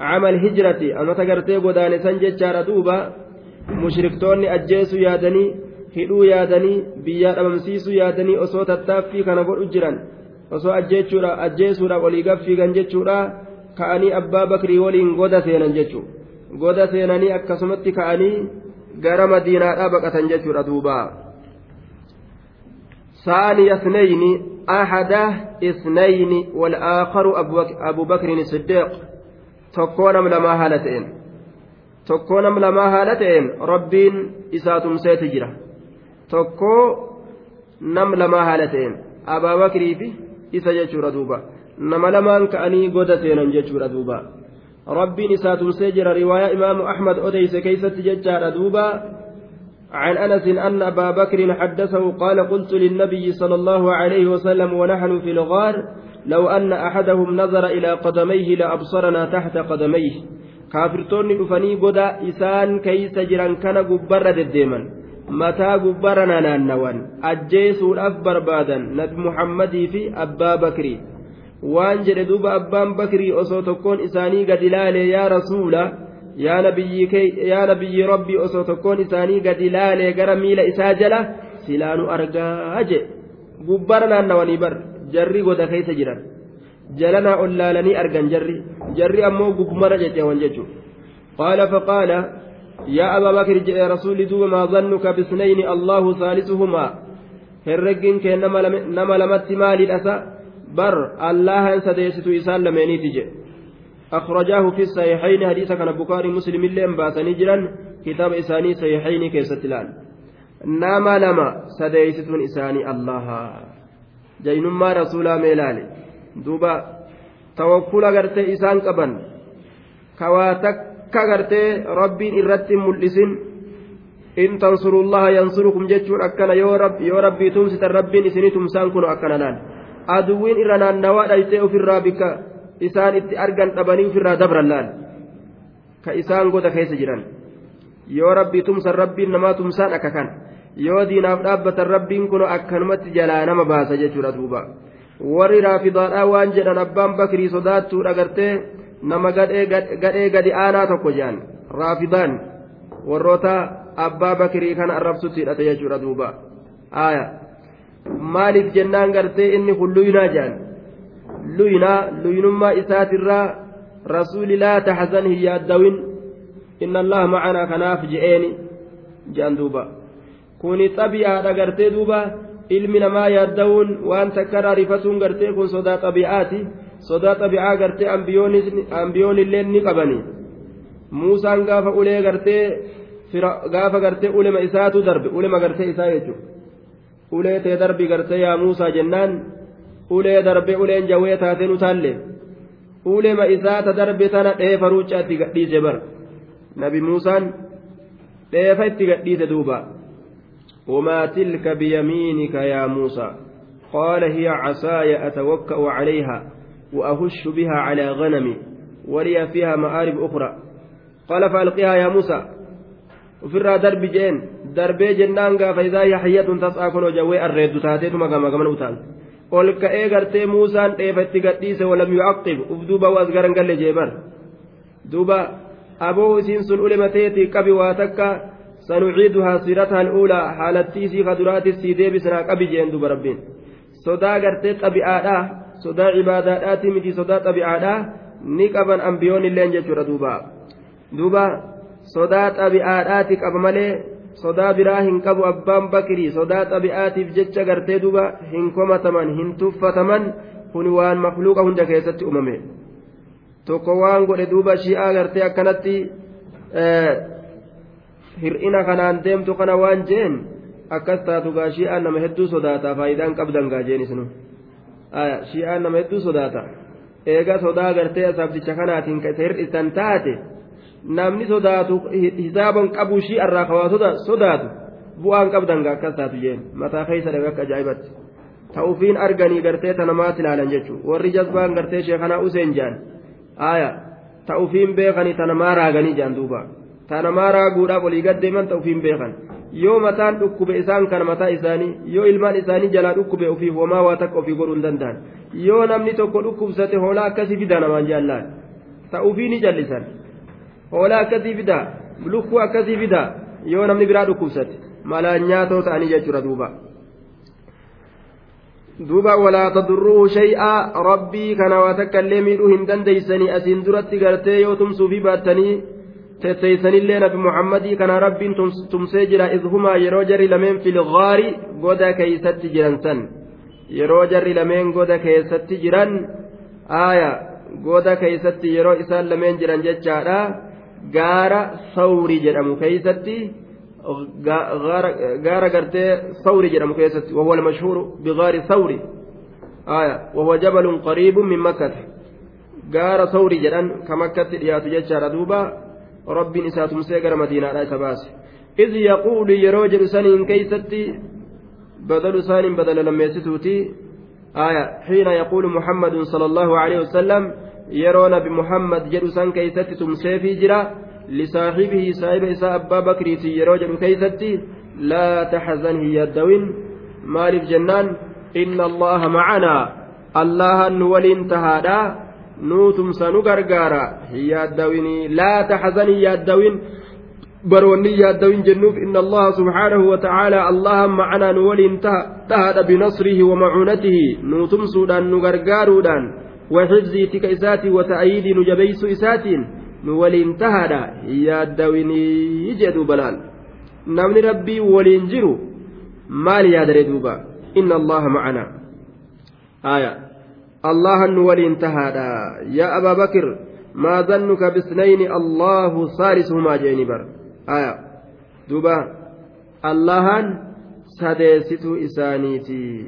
عمل هجرة أما تغرتي قدان سنجد دوبا mushriktoonni ajjeesuu yaadanii hidhuu yaadanii biyyaa dhabamsiisuu yaadanii osoo tattaaffii kana godhu jiran osoo ajjeesuudhaaf olii gaffiigan jechuudha ka'anii abbaa bakrii waliin goda seenan jechuudha. goda seenanii akkasumatti ka'anii gara madiinaadhaa baqatan jechuudha duuba ثاني اثنين أحد اثنين والآخر أبو بكر الصديق تكون لما هالتين تكون لما هالتين ربين إساتم سيتجرة تكو نم لما هالتين أبا بكر في إسا جتشور دوبا نم لما كأني قد سينا جتشور ربين إساتم سجر رواية إمام أحمد أديس كيف تججار دوبا عن أنس أن أبا بكر حدثه قال قلت للنبي صلى الله عليه وسلم ونحن في الغار لو أن أحدهم نظر إلى قدميه لأبصرنا تحت قدميه. كافرتون دفني قدا إسان كيس جران كان قبر دديما متى قبرنا نانوان؟ أجيسوا الأكبر بادا نبي محمد في أبا بكر waan jedhe duuba abbaan bakrii osoo tokkoon isaanii gad ilaale yaa rasuula yaa nabiyyi rabbii osoo tokkoon isaanii gad ilaale gara miila isaa jala silaanu argaa je gubbara naannawanii bar jarri goda keessa jiran jalanaa ol laalanii argan jarri jarri ammoo gubbumara ceceewan jechuudha qaala faqaala yaa abaa bakri jedhe rasuulli duuba maa zannuka bisnayni allahu saalisuhumaa herreggiin kee nama lamatti maalidhasa bar allahan sadeessitu isaan lameeniiti jedhe. أخرجاه في الصحيحين حديث كان بخاري مسلم اللي باسني جران كتاب إساني صحيحين كيست الآن نما لما سديستون إساني الله جينما رسولا ميلالي دوبا توكل غرتي إسان قبن كواتك إرتي ملسن إن تنصروا الله ينصركم جتشون أكنا يا رب يا ربي تمسك ربي إسني تمسان كنوا أكنا لأن aduwwiin irra naannawaa dhaytee ofirraa bika isaan itti argan dhabanii ofirraa dabran laal ka isaan goda keessa jiran yoo rabbii tumsan rabbiin namaa tumsaan akka kan yoo diinaaf dhaabbatan rabbiin kun akkanumatti jalaa nama baasa jechuudha duuba warri raafidaadhaa waan jedhan abbaan bakrii sodaattuu dhagartee nama gadhee gadi aanaa tokko jedhan raafidaan warroota abbaa bakrii kana arrabsutti hidhate jechuudha duuba aayaa. Maaliif jennaan gartee inni kun luyinaa jedhan luyinaa luyinummaa isaatirraa rasuuli laa taxzan hin yaaddawin. Inna allaha macanaa kanaaf je'eeni jedhan duuba. Kuni xabi'aadha gartee duuba ilmi namaa yaaddawuun waan takkarraa rifatuun gartee kun sodaa xabi'aati. Sodaa xabi'aa gartee ambiyoonillee ni qabani. Muusaan gaafa ulee gartee gaafa gartee ulema isaatu darbe ulema gartee isaa jechuudha ulee tee darbi gartee yaa muusaa jennaan ulee darbe uleen jawwee taatee nu taalle ulema isaa ta darbe tana dheefa ruucaa itti gadhiise bar nabi muusaan dheefa itti gadhiise duuba وما تلك بيمينك يا موسى قال هي عصاي أتوكأ عليها وأهش بها على غنمي ولي فيها مآرب أخرى قال فألقيها يا موسى ofirraa darbi jeen darbee jennaan gaafa isaa yaxyatun tas'aa kunoo jawwee arreeddu taateetuma gama gaman utaan ol ka'ee gartee muusaan dheefa itti gadhiise walam yucaqib uf duuba waas garan galle jeebar duuba aboo isiin sun ulimateetii qabi waa takka sanuciiduhaa siirataha al'uulaa haalattii isii kaduraatis sii deebisnaa qabi jeen duba rabbiin sodaa gartee xabi'aadhaa sodaa cibaadaadhaati miti sodaa xabi'aadhaa ni qaban ambiyoon illeen jechuudha duuba duuba sodaa xabi'aadhaati qaba malee sodaa biraa hin qabu abbaan bakrii sodaa xabi'aatiif jecha gartee duba hin komataman hin tuffataman kun waan makluuqa hunda keessatti uumame tokko waan godhe duuba shi'aa gartee akkanatti hir'ina kanaan deemtu kana waan jeen akkas taatu gaa shi'aan nama hedduu sodaata faayidaan qabdan gaa jeen isinu shi'aan nama hedduu sodaata eega sodaa gartee asaabticha kanaatiin ka isa hir'isan taate. Namni sodaatu hisaaban qabu shii irraa kawaa sodaatu bu'aan qabdan akkas taatu jeen mataa keessa dhabe akka ajaa'ibatti ta'ufiin arganii gartee tanamaatti ilaalan jechuudha warri jazbaan gartee sheekanaa useen jaan aaya ta'ufiin beekanii tanamaa raaganii jaan duuba tanamaa raaguudhaaf olii gaddeeman ta'ufiin beekan yoo mataan dhukkube isaan kana mataa isaanii yoo ilmaan isaanii jalaa dhukkube ofiif homaa waa takka ofii godhuu danda'an yoo namni tokko dhukkubsate hoolaa akkasii fida namaan jaallaan ta'uufii ni jallisan. Hoolaa akkasii fidaa lukkuu akkasii fidaa yoo namni biraa dhukkubsate malaan nyaatoo ta'anii jechuudha duuba duuba walaa tadurruuhu shay'aa rabbii kana waa takka illee miidhuu hin dandeeysanii asiin duratti gartee yoo tumsuufi baattanii tetteeysanillee nabi muhammadii kana rabbiin tumsee jira idhumaa yeroo jarri lameen filgaari goda keeysatti jiran san yeroo jarri lameen goda keessatti jiran aaya goda keeysatti yeroo isaan lameen jiran jechaadha gaara sawri jedhamu keeysatti gaara gartee sawri jedhamu keessatti wahuwa almashhuuru bigaari sawri aya wahuwa jabalun qariibun min makkata gaara sawri jedhan ka makkatti dhiyaatu jechaadha duuba rabbiin isaa tumsee gara madiinaadha isa baase إذ يقول يروج سنين كيستي بدل سان بدل لما يستوتي آية حين يقول محمد صلى الله عليه وسلم muhammad jedhu san keeysatti tumseefii jira lisaaxibihi saahiba isaa abbaa bakriiti yeroo jedhu keeysatti laa taxzan hin yaddawin maaliif jennaan inna allaha macanaa allahan nu waliin tahaadha nuutumsa nu gargaara hin yaaddawinii laa taxzanii yaaddawin baroonni yaaddawin jennuuf inna allaha subxaanahu watacaalaa allahan macanaa nu waliin tahaadha binasrihi wamacuunatihi nuutumsuudhaan nu gargaaruudhaan وحفظي تك إساتي وتأييدي نجبيس إساتين نولين تهادا يادويني يجدوا بلال. نمني ربي ولين جرو. مال يادري دوبا. إن الله معنا. آية. الله نولين تهادا يا أبا بكر ما ظنك باثنين الله ثالثهما جينبر آية. دوبا. الله سديست إسانيتي.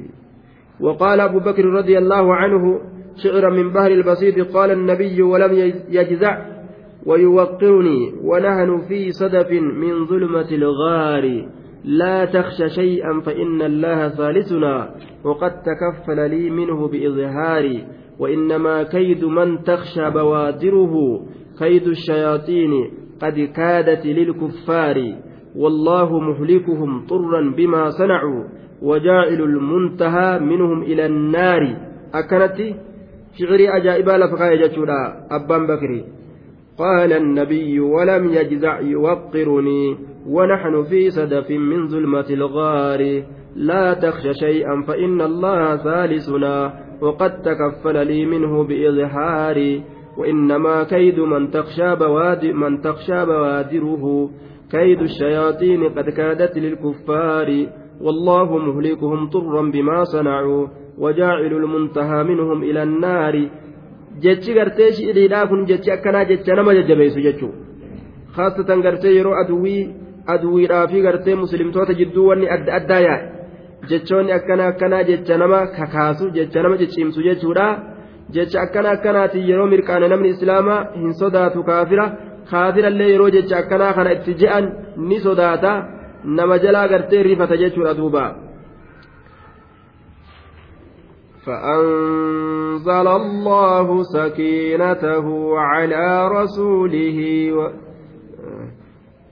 وقال أبو بكر رضي الله عنه شعرا من بهر البسيط قال النبي ولم يجزع ويوقرني ونحن في صدف من ظلمة الغار. لا تخش شيئا فإن الله ثالثنا وقد تكفل لي منه بإظهاري. وإنما كيد من تخشى بوادره كيد الشياطين قد كادت للكفار. والله مهلكهم طرا بما صنعوا وجاعل المنتهى منهم إلى النار. أكنت شعري أجائبا لفقا جتشودا أبان بكري. قال النبي ولم يجزع يوقرني ونحن في صدف من ظلمة الغار. لا تخش شيئا فإن الله ثالثنا وقد تكفل لي منه بإظهاري. وإنما كيد من تخشى بوادر من تخشى بوادره. كيد الشياطين قد كادت للكفار. والله مهلكهم طرا بما صنعوا وجاعل المنتهى منهم إلى النار jechi gartee shi'iriidhaa kun jechi akkanaa jecha nama jajjabeessu jechuu haasatan gartee yeroo aduwii aduwiidhaa fi gartee muslimtoota jidduu wanni adda addaa yaa'e jechoonni akkana akkanaa jecha nama kakaasu jecha nama cicciimsu jechuudha jecha akkana akkanaatiin yeroo mirqaane namni islaamaa hin sodaatu kaafira kaafirallee yeroo jecha akkanaa kana itti je'an ni sodaata nama jalaa gartee rifata jechuudha duuba. فأنزل الله سكينته على رسوله و...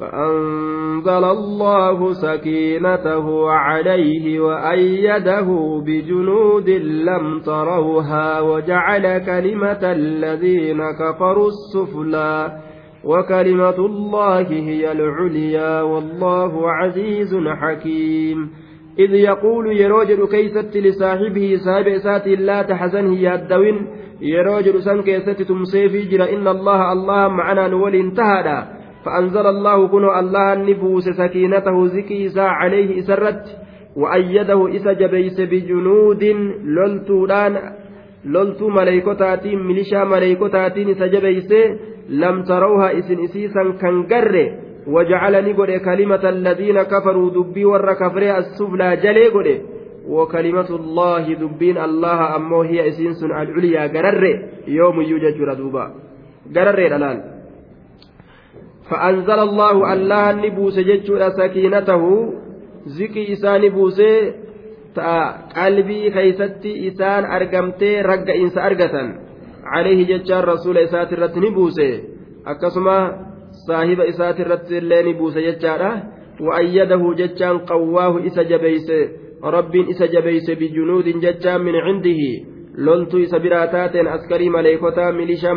فأنزل الله سكينته عليه وأيده بجنود لم تروها وجعل كلمة الذين كفروا السفلى وكلمة الله هي العليا والله عزيز حكيم. إذ يقول يروجل كيست لصاحبه صاحب إسات لا تحزن هي الدوين. يروجل سن كيست تمسي في جرى إن الله الله معنا نولي انتهى فأنزل الله كنو الله نبوس سكينته زكيسا عليه إسرت وأيده إسا جبيس بجنود لولتودان لولتو مليكوتاتين ملشا مليكوتاتين إسا جبيس لم تروها إسن إسيسا كنقر وجعلني قد كلمة الذين كفروا دبي ور كفري السفلى جلي قد وكلمة الله دبين الله أمو هي إسنس العليا قرر يوم يوجد ردوبا قرر الآن فأنزل الله الله نبوس جتشو سكينته زكي إسان بوسي qalbii keeysatti isaan argamtee ragga insa argatan calayhi jechaan rasuula isaati irratti ni buuse akkasuma saahiba isaati irratti illee ni buuse jechaadha wa'ayyadahu jechaan qawwaahu isa jabeeyse rabbiin isa jabeeyse bijunuudin jechaan min cindihi loltuu isa biraa taateen askarii maleeykotaa milishaa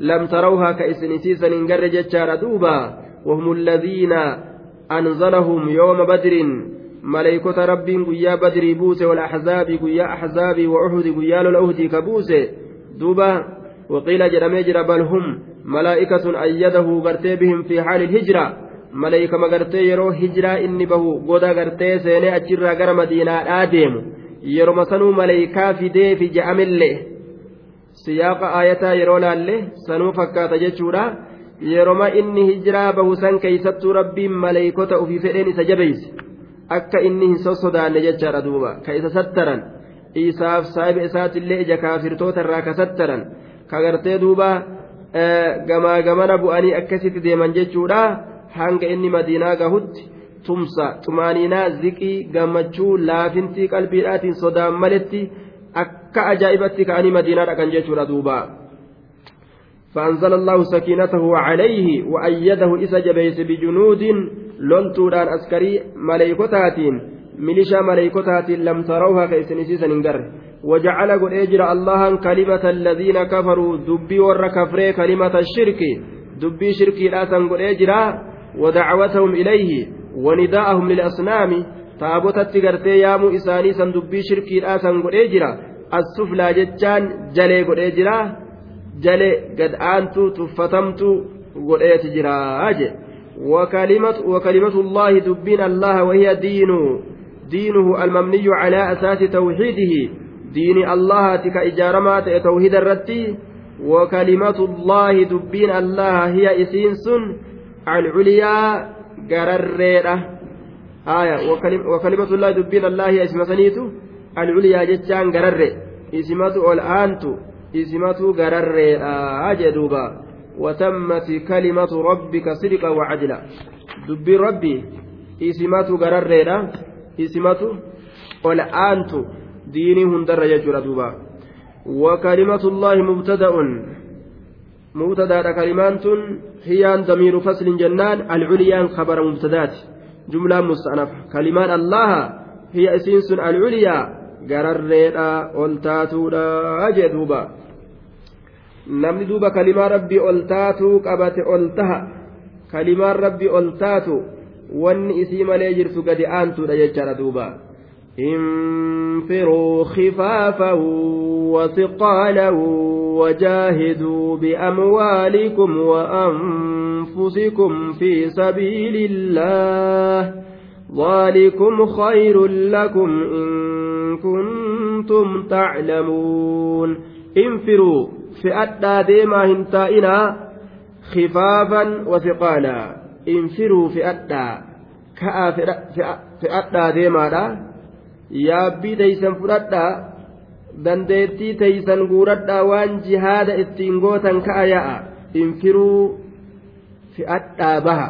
لم تروها كإسن قر جتشار دوبا وهم الذين أنزلهم يوم بدر. ملائكة رب قيا بدر بوسى والأحزاب قيا أحزاب وأحد قيا الأهد كبوس دوبا وقيل جرميجر بل هم ملائكة أيده قرتي بهم في حال الهجرة. ملائكة مقرتي يرو هجرة إني بهو قودا قرتي سيني أجر غير مدينة آدم. يرو ملائكة في دي في جأمله siyaaqa aayataa yeroo laalle sanuu fakkaata jechuudha. Yeroma inni hijiraa bahu san keeysattuu rabbiin maleeykota ufii fedheen isa jabeeyse akka inni hin sossodaanne jechaadha duuba. Ka isa sattaran isaaf saahiba isaatillee ija kaafirtoota irraa ka sattaran ka gartee duuba gamaa gamana bu'anii akkasitti deeman jechuudha. Hanga inni madiinaa gahutti tumsa xumaaniinaa ziqii gammachuu laafintii qalbiidhaatiin sodaan maletti akka ajaa'ibatti ka'anii madiinaa dhaqan jechuudha duuba. فأنزل الله سكينته عليه وأيده إسا جبيس بجنود لولتودان أسكري مليكتاتين ملشا مليكتاتين لم تروها كيسنسيسا ننقر وجعل قل إجرى الله كلمة الذين كفروا دبي ور كفري كلمة الشرك دبي شركي لا تنقل إجرى ودعوتهم إليه ونداءهم للأصنام تابوتatti gartee yaamuu isaanii san dubbii shirkiidhaa godhee jira as-suflaa jechaan jalee godhee jira jale gad aantuu tuffatamtuu godheeti jira je وكلمة الله دبين الله وهي دينه دينه المبني على أساس توحيده دين الله تك إجارمات توحيد الرتي وكلمة الله دبين الله هي إسينس العليا قرريرة آية وكلمة الله دبين الله اسم سنيته العليا جتان قرر اسمته الآنت jee duuba watammati kalimatu rabbika sidqa wacadila dubbiin rabbi isimatu gararreedha isimatu ol aantu diinii hundarra jechuudha duuba وكلمة الله مبتدأ مبتدأ كلمات هي ضمير فصل جنان العليا خبر جملة مستأنفة كلمات الله هي اسنس العليا أولتاتودا أجدوبا namni duuba kalimaa rabbii ol taatuu qabate ol taha kalimaan rabbii ol taatu wanni isii malee jirtu gadi aantuudha jechaadha duuba انفروا خفافا وثقالا وجاهدوا بأموالكم وأنفسكم في سبيل الله ذلكم خير لكم إن كنتم تعلمون انفروا deemaa hin taa'inaa khifaafan wasiqaalaa infiruu fe'adhaa ka'aa fe'adhaa deemaadha yaabbii teeysan fudhadhaa dandeettii teeysan guuradhaa waan jihaada ittiin gootan ka'a yaa'a infiruu fe'adhaa baha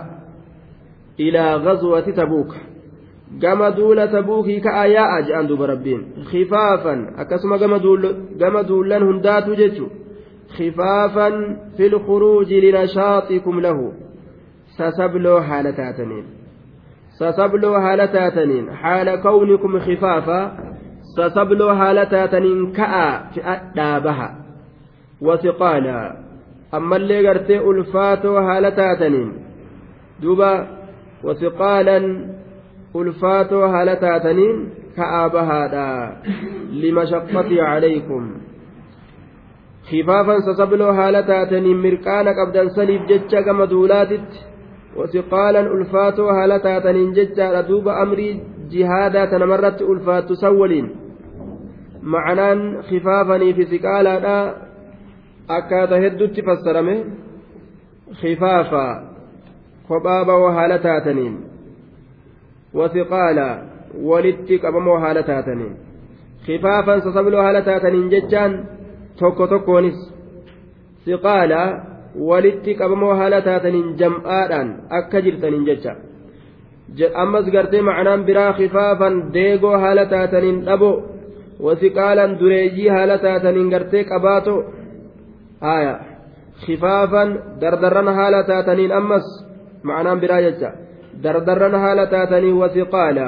ilaa gazwati tabuuka gama duula tabuukii ka'aa yaa'a jedhan duuba rabbiin khifaafan akkasuma gama duullan hundaatu jechuudha خفافا في الخروج لنشاطكم له سسبلو حالتاتنين سسبلو حالتاتنين حال كونكم خفافا سسبلو حالتاتنين كأ في أدابها وثقالا. أما اللي قرتي ألفاتو حالتاتنين دوبا. وثقالا. ألفاتو حالتاتنين كأبها لمشقتي عليكم. haala taataniin mirqaana qabdan saniif jecha gama duulaatitti haala taataniin jechaadha duuba amrii jihaadaa tanamarratti ulfaattu san waliin macanaan khifaafanii fi siqaalaadha akkaata heddutti fassarame khifaafa kophaa ba'oo haala taataniin wasiqaala walitti qabamoo haala taataniin khifaafan sasabloo haala taataniin jechaan tokko tokkoonis siqaala walitti qabamoo haala taataniin jam'aadhaan akka jirtaniin jecha ammas gartee macnaan biraa khifaafan deegoo haala taataniin dhabo wasiqaalan dureeyyii haala taataniin gartee qabaato haya khifaafan dardarran haala taataniin ammas macnaan biraa jecha dardarran haala taataniin wasiqaala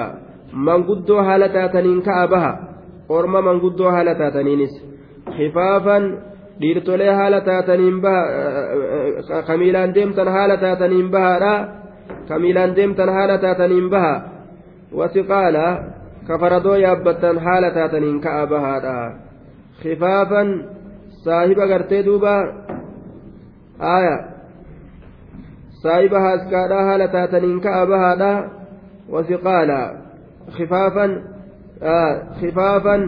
manguddoo haala taataniin ka'a baha orma manguddoo haala taataniinis khifaafan dhiirtolee haala taataniin baha kamiilaan deemtan haala taataniin bahaadha kamiilaan deemtan haala taataniin baha wasiqaala kafaradoo yaabbattan haala taataniin ka'a bahaadha khifaafan saahiba gartee duuba aya saahiba haaskaadha haala taataniin ka'a bahaadha wasiqaala khifaafan khifaafan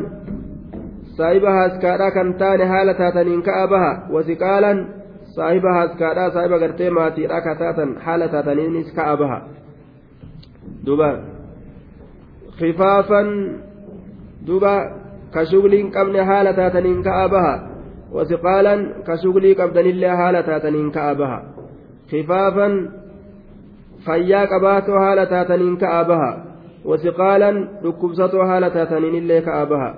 saahiba haaskaadhaa kan taane haala taataniin ka'a baha wasiqaalan saahiba haaskaadhaa saahiba gartee maatiidhaa ka taatan haala taataniinis ka'a baha duba khifaafan duba ka shugliin qabne haala taataniin ka'a baha wasiqaalan ka shuglii qabdanillee haala taataniin ka'a baha khifaafan fayyaa qabaatoo haala taataniin ka'aa baha wasiqaalan dhukkubsatoo haala taataniin ka'aa baha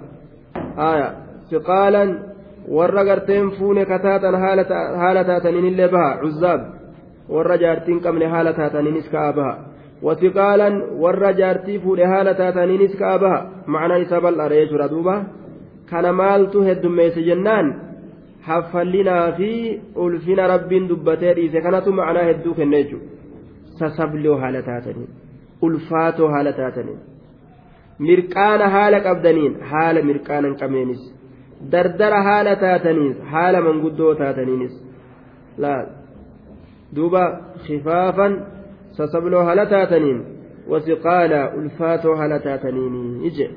haala taataniin illee baha cuzzaab warra jaartiin qabne haala taataniinis ka'aa baha wasiqaalan warra jaartii fuudhe haala taataniinis ka'aa baha macnaan isaa bal'aadha jechuudha duuba kana maaltu heddummeesse jennaan haffallinaa fi ulfina rabbiin dubbatee dhiise kanatu macnaa hedduu kenne jechuudha sasabloo haala taataniin ulfaatoo haala taataniin mirqaana haala qabdaniin haala mirqaana hin qabneenis dardara haala taataniis haala manguddoo taataniinis duuba khifaafan sasabloo haala taataniin wasiqaala ulfaatoo haala taataniin ije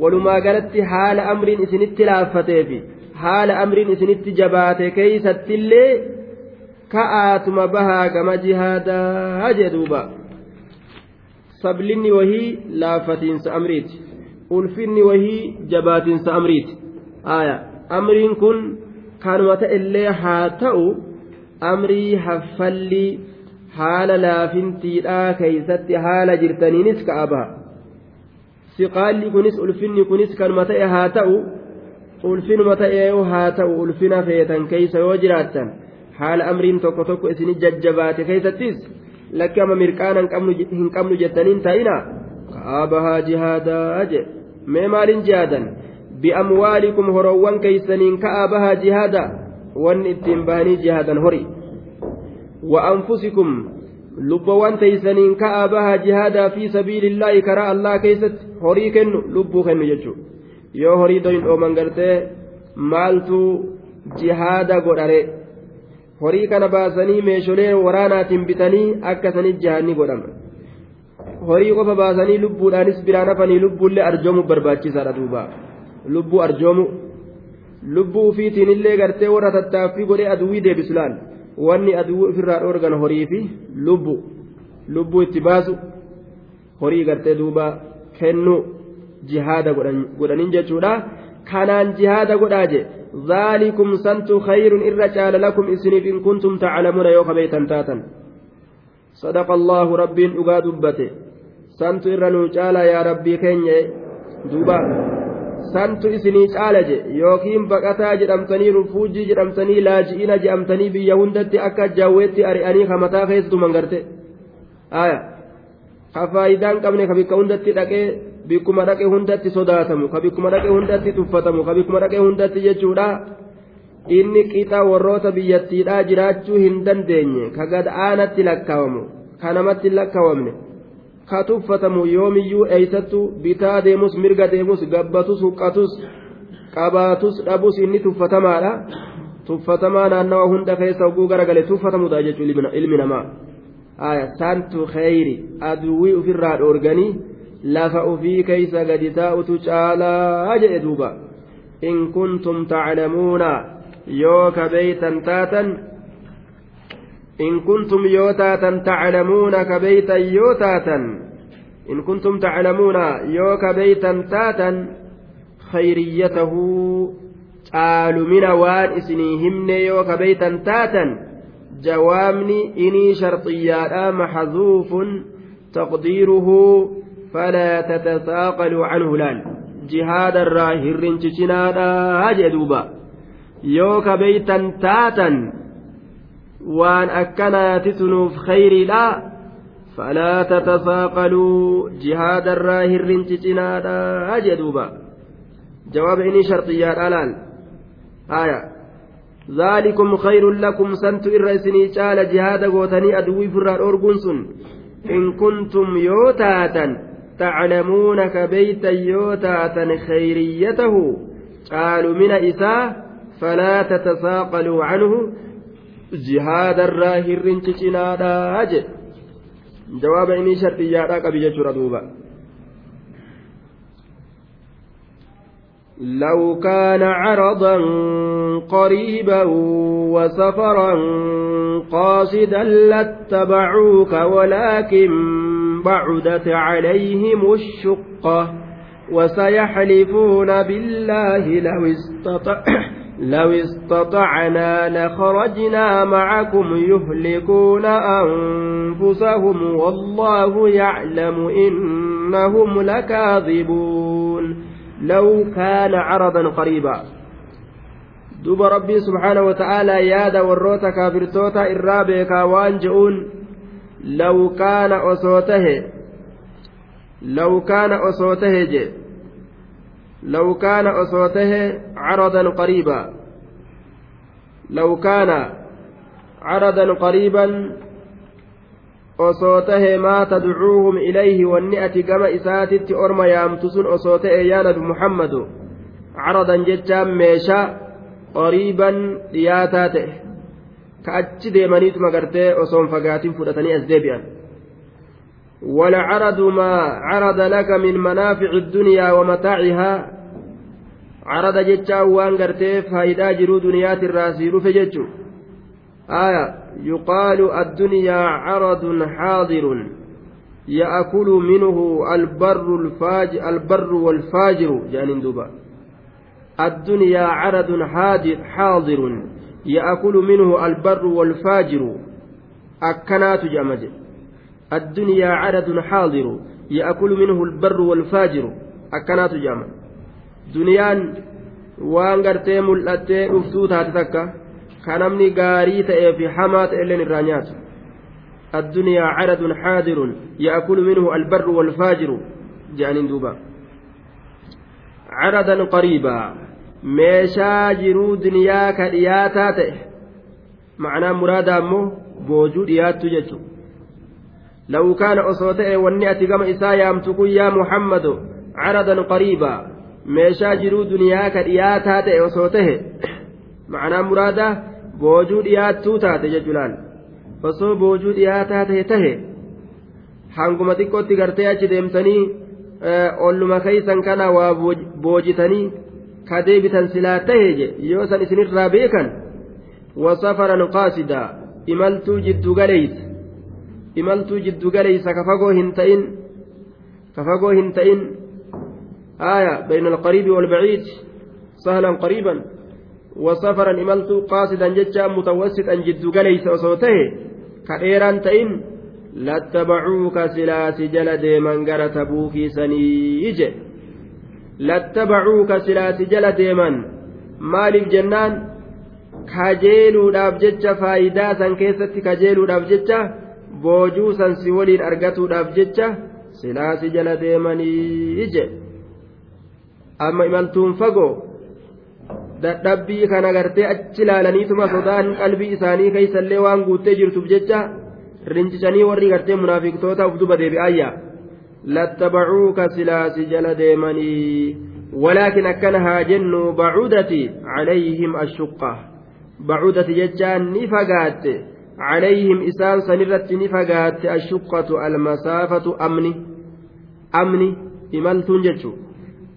walumaa galatti haala amriin isinitti laaffateefi haala amriin isinitti jabaate keeysattillee ka'aatuma bahaa gama jihaadaa jee duuba sablinni wahii laaffatiinsa amriiti ulfinni wahii jabaatiinsa amriiti aya amriin kun kanuma ta'ellee haa ta'u amrii haffallii haala laafintiidhaa keeysatti haala jirtaniinis ka'a baha siqaalli kunis ulfinni kunis kanuma ta'e haa ta'u ulfinuma ta'e haa ta'u ulfina feetan keeysa yoo jiraattan haala amriin tokko tokko isinii jajjabaate keessattis lakki ama mirqaana hin qabnu jettaniin ta'ina ka'aabahaa jihaadaa je mee maaliin jihaadan bi'amwaalikum horoowwan keeysaniin ka'aabahaa jihaada wanni ittiin bahanii jihaadan hori wa anfusikum lubbawwan teeysaniin ka'aabahaa jihaadaa fi sabiilillaahi karaa allah keessatti horii kennu lubbuu kennu jechuu yoo horii doyin dhooman gartee maaltu jihaada godhare horii kana baasanii meesholee waraanaatiin bitanii akka sanii jihaanni godhama. Horii qofa baasanii lubbuudhaanis biraan hafanii lubbuullee arjoomu barbaachisaadha duuba. Lubbuu arjoomu lubbuu ufiitiin illee gartee warra tattaaffii godhee aduwwii deebisu laal? Wanni aduwwii ofirraa dhoorgan horii fi lubbu lubbuu itti baasu horii gartee duuba kennu jihaada godhaniin jechuudha kanaan jihaada godhaa jee ذلكم سنت خير إر جال لكم إسنف إن كنتم تعلمون يوك بيتا تاتا صدق الله رب أقا دبته سنت إر نجال يا ربي كيني دوبا santu isinii caala je yookiin baqataa jedhamtanii rufuujii jedhamtanii laaji'ina jedhamtanii biyya hundatti akka jaawweetti ari'anii kamataa keessuman garte aya ka faayidaan qabne ka bikka hundatti dhaqee bikkuma dhaqe hundatti sodaatamu ka bikkuma dhaqe hundatti tuffatamu ka bikkuma dhaqe hundatti jechuudha. Inni qixa warroota biyyattiidhaa jiraachuu hin dandeenye ka gad aanatti lakkaawamu ka namatti lakkaawamne ka tuffatamu yoomiyyuu eeysattu bitaa deemus mirga deemus gabbatus huqqatus qabaatus dhabus inni tuffatamaadha. Tuffatamaa naannawa hunda keessa hogguu garagale tuffatamudha jechuun ilmi namaa. Saantu kheyri aduwwii ofirraa dhoorganii lafa ufii keeysa gadi taa'utu caalaa jedhe duuba in kuntum taclamuuna yoo ka beeytan taatan in kuntum yoo taatan taclamuuna ka beeytan yoo taatan in kuntum taclamuuna yoo ka beeytan taatan khayriyyatahu caalumina waan isinii himne yoo ka beeytan taatan jawaabni inii sharxiyyaadha maxduufun taqdiiruhu فلا تتثاقلوا عنه لال جهاد الراهر تشنادا هجدوبا يوك بيتا تاتا وان أكنا تتنوف خير لا. فلا تتثاقلوا. جهاد الراهر تشنادا هجدوبا جواب إني شرطيات الآن آية. ذلكم خير لكم. سنت إرسني شال جهاد قوتني أدوي فرار أورغنسون إن كنتم يوتاتا تعلمون كبيتا يوتاتا خيريته قالوا من إساء فلا تتساقلوا عنه. جهاد الراهر تشنادا جواب إني شرطياتا قبيجة ردوبا لو كان عرضا قريبا وسفرا قاصدا لاتبعوك ولكن بعدت عليهم الشقة وسيحلفون بالله لو, استطع لو استطعنا لخرجنا معكم يهلكون أنفسهم والله يعلم إنهم لكاذبون. لو كان عرضا قريبا. دوب ربي سبحانه وتعالى يادا وروتا كافرتوتا إرابيكا لو كان أصوته لو كان أصوته لو كان أصوته عرضا قريبا لو كان عرضا قريبا أصوته ما تدعوهم إليه والنئة كما إساتت أرمى يامتسن أصوته يا نبي محمد عرضا جتا ميشا كأتش ديمانيت مغرتي أصوم فقاتين فرتني أزديبيان ولعرض ما عرض لك من منافع الدنيا ومتاعها عرض جتشا وان غرتي فايدا جرو دنيات الراسي رفجتشو آية يقال الدنيا عرض حاضر يأكل منه البر الفاج البر والفاجر جانين دوبا الدنيا عرض حاضر يأكل منه البر والفاجر. أكنات جمجه الدنيا عدد حاضر. يأكل منه البر والفاجر. أكنات جامع دنيان waan gartee mul'attee dhuftuu taate takka ka namni gaarii ta'ee fi hamaa ta'e illeen irraa nyaatu الدنيا عدد حاضر. يأكل منه البر والفاجر. جانين دوبا. عرضا قريبا meeshaa jiruu duniyaa ka dhiyaataa ta'e macnaa muraada ammoo boojuu dhiyaattu jechuudha لو كان أصوته والنئة كما إسا يامتكو يا محمد عرضا قريبا meeshaa jiruu duniyaa ka dhiyaataa ta'e osoo tahe macnaa muraada boojuu dhiyaattuu taate jechuudhaan osoo boojuu dhiyaataa tahe tahe hanguma xiqqootti gartee achi deemtanii olluma keeysan kana waa boojitanii ka deebitan silaa tahe je yoo san isinirraa beekan wasafaran qaasidaa imaltuu jiddu galeeysa imaltuu jiddu galeeysa ka fagoo hin ta'in ka fagoo hin ta'in آية بين القريب والبعيد سهلا قريبا وسفرا إملت قاصدا ججا متوسطا جد قليس وصوته كأيران تئن لاتبعوك سلاس جلد من قرت بوكي سنيج lattabacuuka silaati jala deeman. Maaliif jennaan? Kajeeluudhaaf jecha faayidaa san keessatti kajeeluudhaaf jecha boojuu san si waliin argatuudhaaf jecha silaasi jala deemanii ije amma imaltuun fagoo? Dadhabbii kan agartee achi laalaniituma sodaan qalbii isaanii keeysallee waan guuttee jirtuuf jecha rincicanii warri gartee munaafiqtoota uf duba deebi'aayyaa lattabacuuka silaasi jala deemanii ولكن أكنها جن بعودة عليهم الشقة. بعودة ججان نفقات. عليهم إسان سنرت نفقات الشقة المسافة أمني. أمني إمالتون جتشو.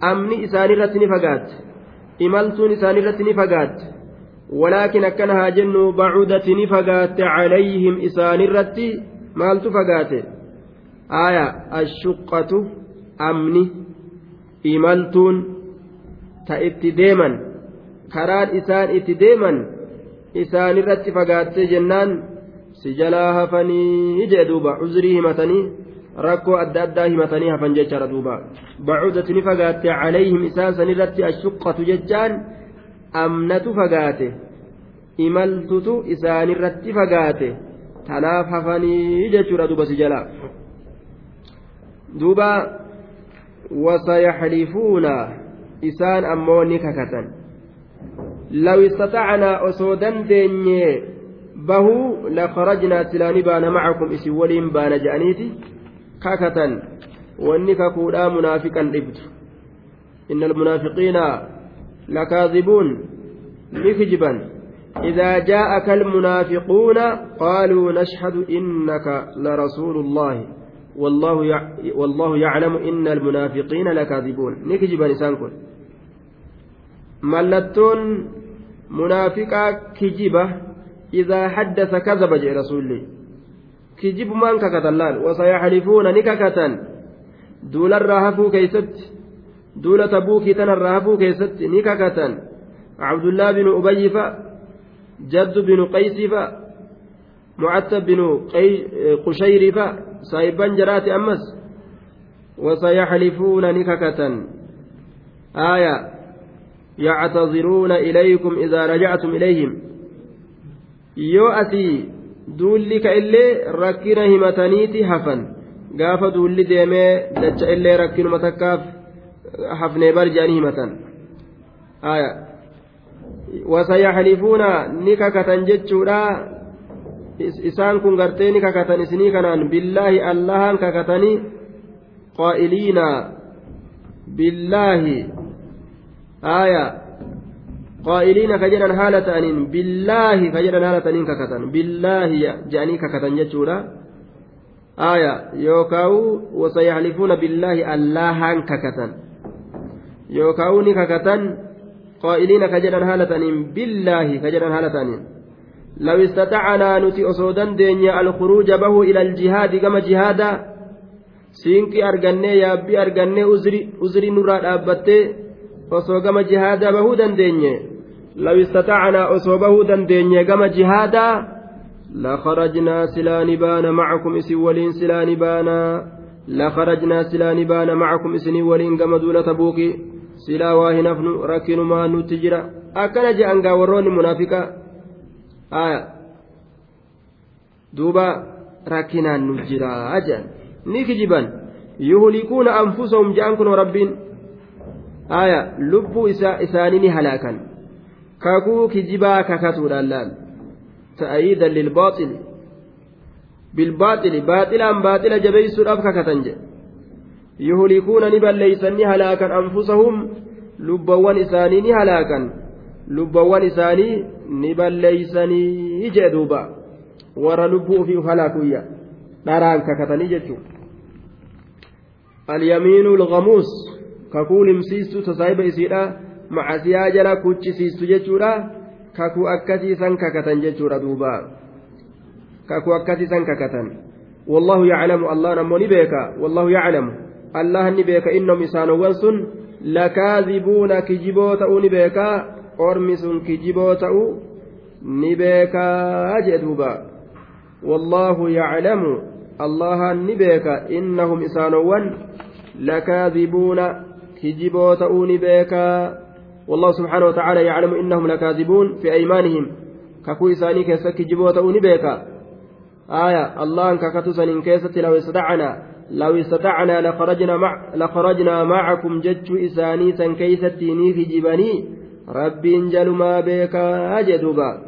أمني إسان نفقات. إمالتون إسان نفقات. ولكن أكنها جن بعودة نفقات عليهم إسان رت مال aayaa ashuqqatu amni imaltuun ta itti deeman karaan isaan itti deeman isaanirratti fagaattee jennaan si jalaa hafanii jee duuba cuzrii himatanii rakkoo adda addaa himatanii hafan jechaadha duuba bacuudatu ni fagaatte calayhim isaan sanirratti ashuqqatu jechaan amnatu fagaate imaltutu isaanirratti fagaate tanaaf hafanii jechuudha duuba si wasayaxlifuuna isaan ammoo ni kakatan لو استطعنا أسودا ديني bahuu lakharajnaa silaani baana macakum isin waliin baana je'aniiti kakatan wanni kakuudhaa munaafiqan dhibdu inna almunaafiqiina lakaadibuun nikjiban إذا جاءك المنافقون قالوا نشهد إنك لرسول الله والله والله يعلم إن المنافقين لكاذبون. نكجب نسانكم ملتون منافقا كجبه إذا حدث كذب جاء رسولي كجب من ككتلان. وسيحلفون نككة دول الرهفو كيست. دول تبوكي تن الرهفو كيست. نككة عبد الله بن أبي جد بن قيس معتب بن قشير فا سايبا جرات أمس وسيحلفون نككة آية يعتذرون إليكم إذا رجعتم إليهم يؤتي دولك إلي ركنا همتنيتي حفن gaafa duulli deemee dacha illee rakkinuma takkaaf hafnee barjaanii himatan wasayaxlifuuna ni kakatan jechuudha isaan kun gartee ni kakatan isinii kanaan billaahi allahan kakatanii qaa'iliina billaahi aya qaa'iliina ka jedhan haala ta'aniin billaahi ka jedhan haala ta'aniin kakatan billaahi jedhanii kakatan jechuudha aya yookaawu wasayaxlifuuna billaahi allahan kakatan yookaawu ni kakatan qaa'iliina ka jedhan haala ta'aniin billaahi ka jedhan haala ta'aniin لو استطعنا نتي أصودان دنيا الخروج به إلى الجهاد كما جهادا سينكي أرغني يابي أرغني أزري أزري نورا أبتي osoo gama jihaadaa bahuu dandeenye law istatacnaa osoo bahuu dandeenye gama jihaadaa لخرجنا سلان بان معكم إسي ولين سلان بانا لخرجنا سلان بان معكم اسني ولين كما دولة بوكي سلا واهنفن ركن ما نتجرا. أكن جأن وروني منافقا. آية. دوبا ركنا نجرا أجل. نكجبا يهلكون أنفسهم جأنكم ربين. آية. لبوا إسانين هلاكا كاكو كجبا كاكاتو لالان تأييدا للباطل. بالباطل. باطلا باطلا جبيس الأبكى كتنج يهلكون نبل ليسني هلاكا أنفسهم. لبوان إساني هلاكا لبوان إساني نبل ليسني جدوبا ورا لبو في هلاكويا داران ككتني جتشو اليمين الغموس كقول مسيستو تصايب إسيرا مع سياجلا كوتشي سيستو جتشورا kakuu akkasii san kakatan jechuudha duuba. Kakuu akkasii san kakatan والله يعلم الله نمو نبيك والله يعلم الله نبيك إنهم إسانوان سن لكاذبون كجبوت نبيك أرمس كجبوت نبيك أجدوبا والله يعلم الله نبيك إنهم إسانوان لكاذبون كجبوت نبيك والله سبحانه وتعالى يعلم إنهم لكاذبون في أيمانهم ككو إساني كيسك جبوة نبيكا آية الله أنك كتسن كيست لو استطعنا لو استطعنا لخرجنا مع لخرجنا معكم جج إساني سن كيستيني في جبني انجل ما بيكا أجدوبا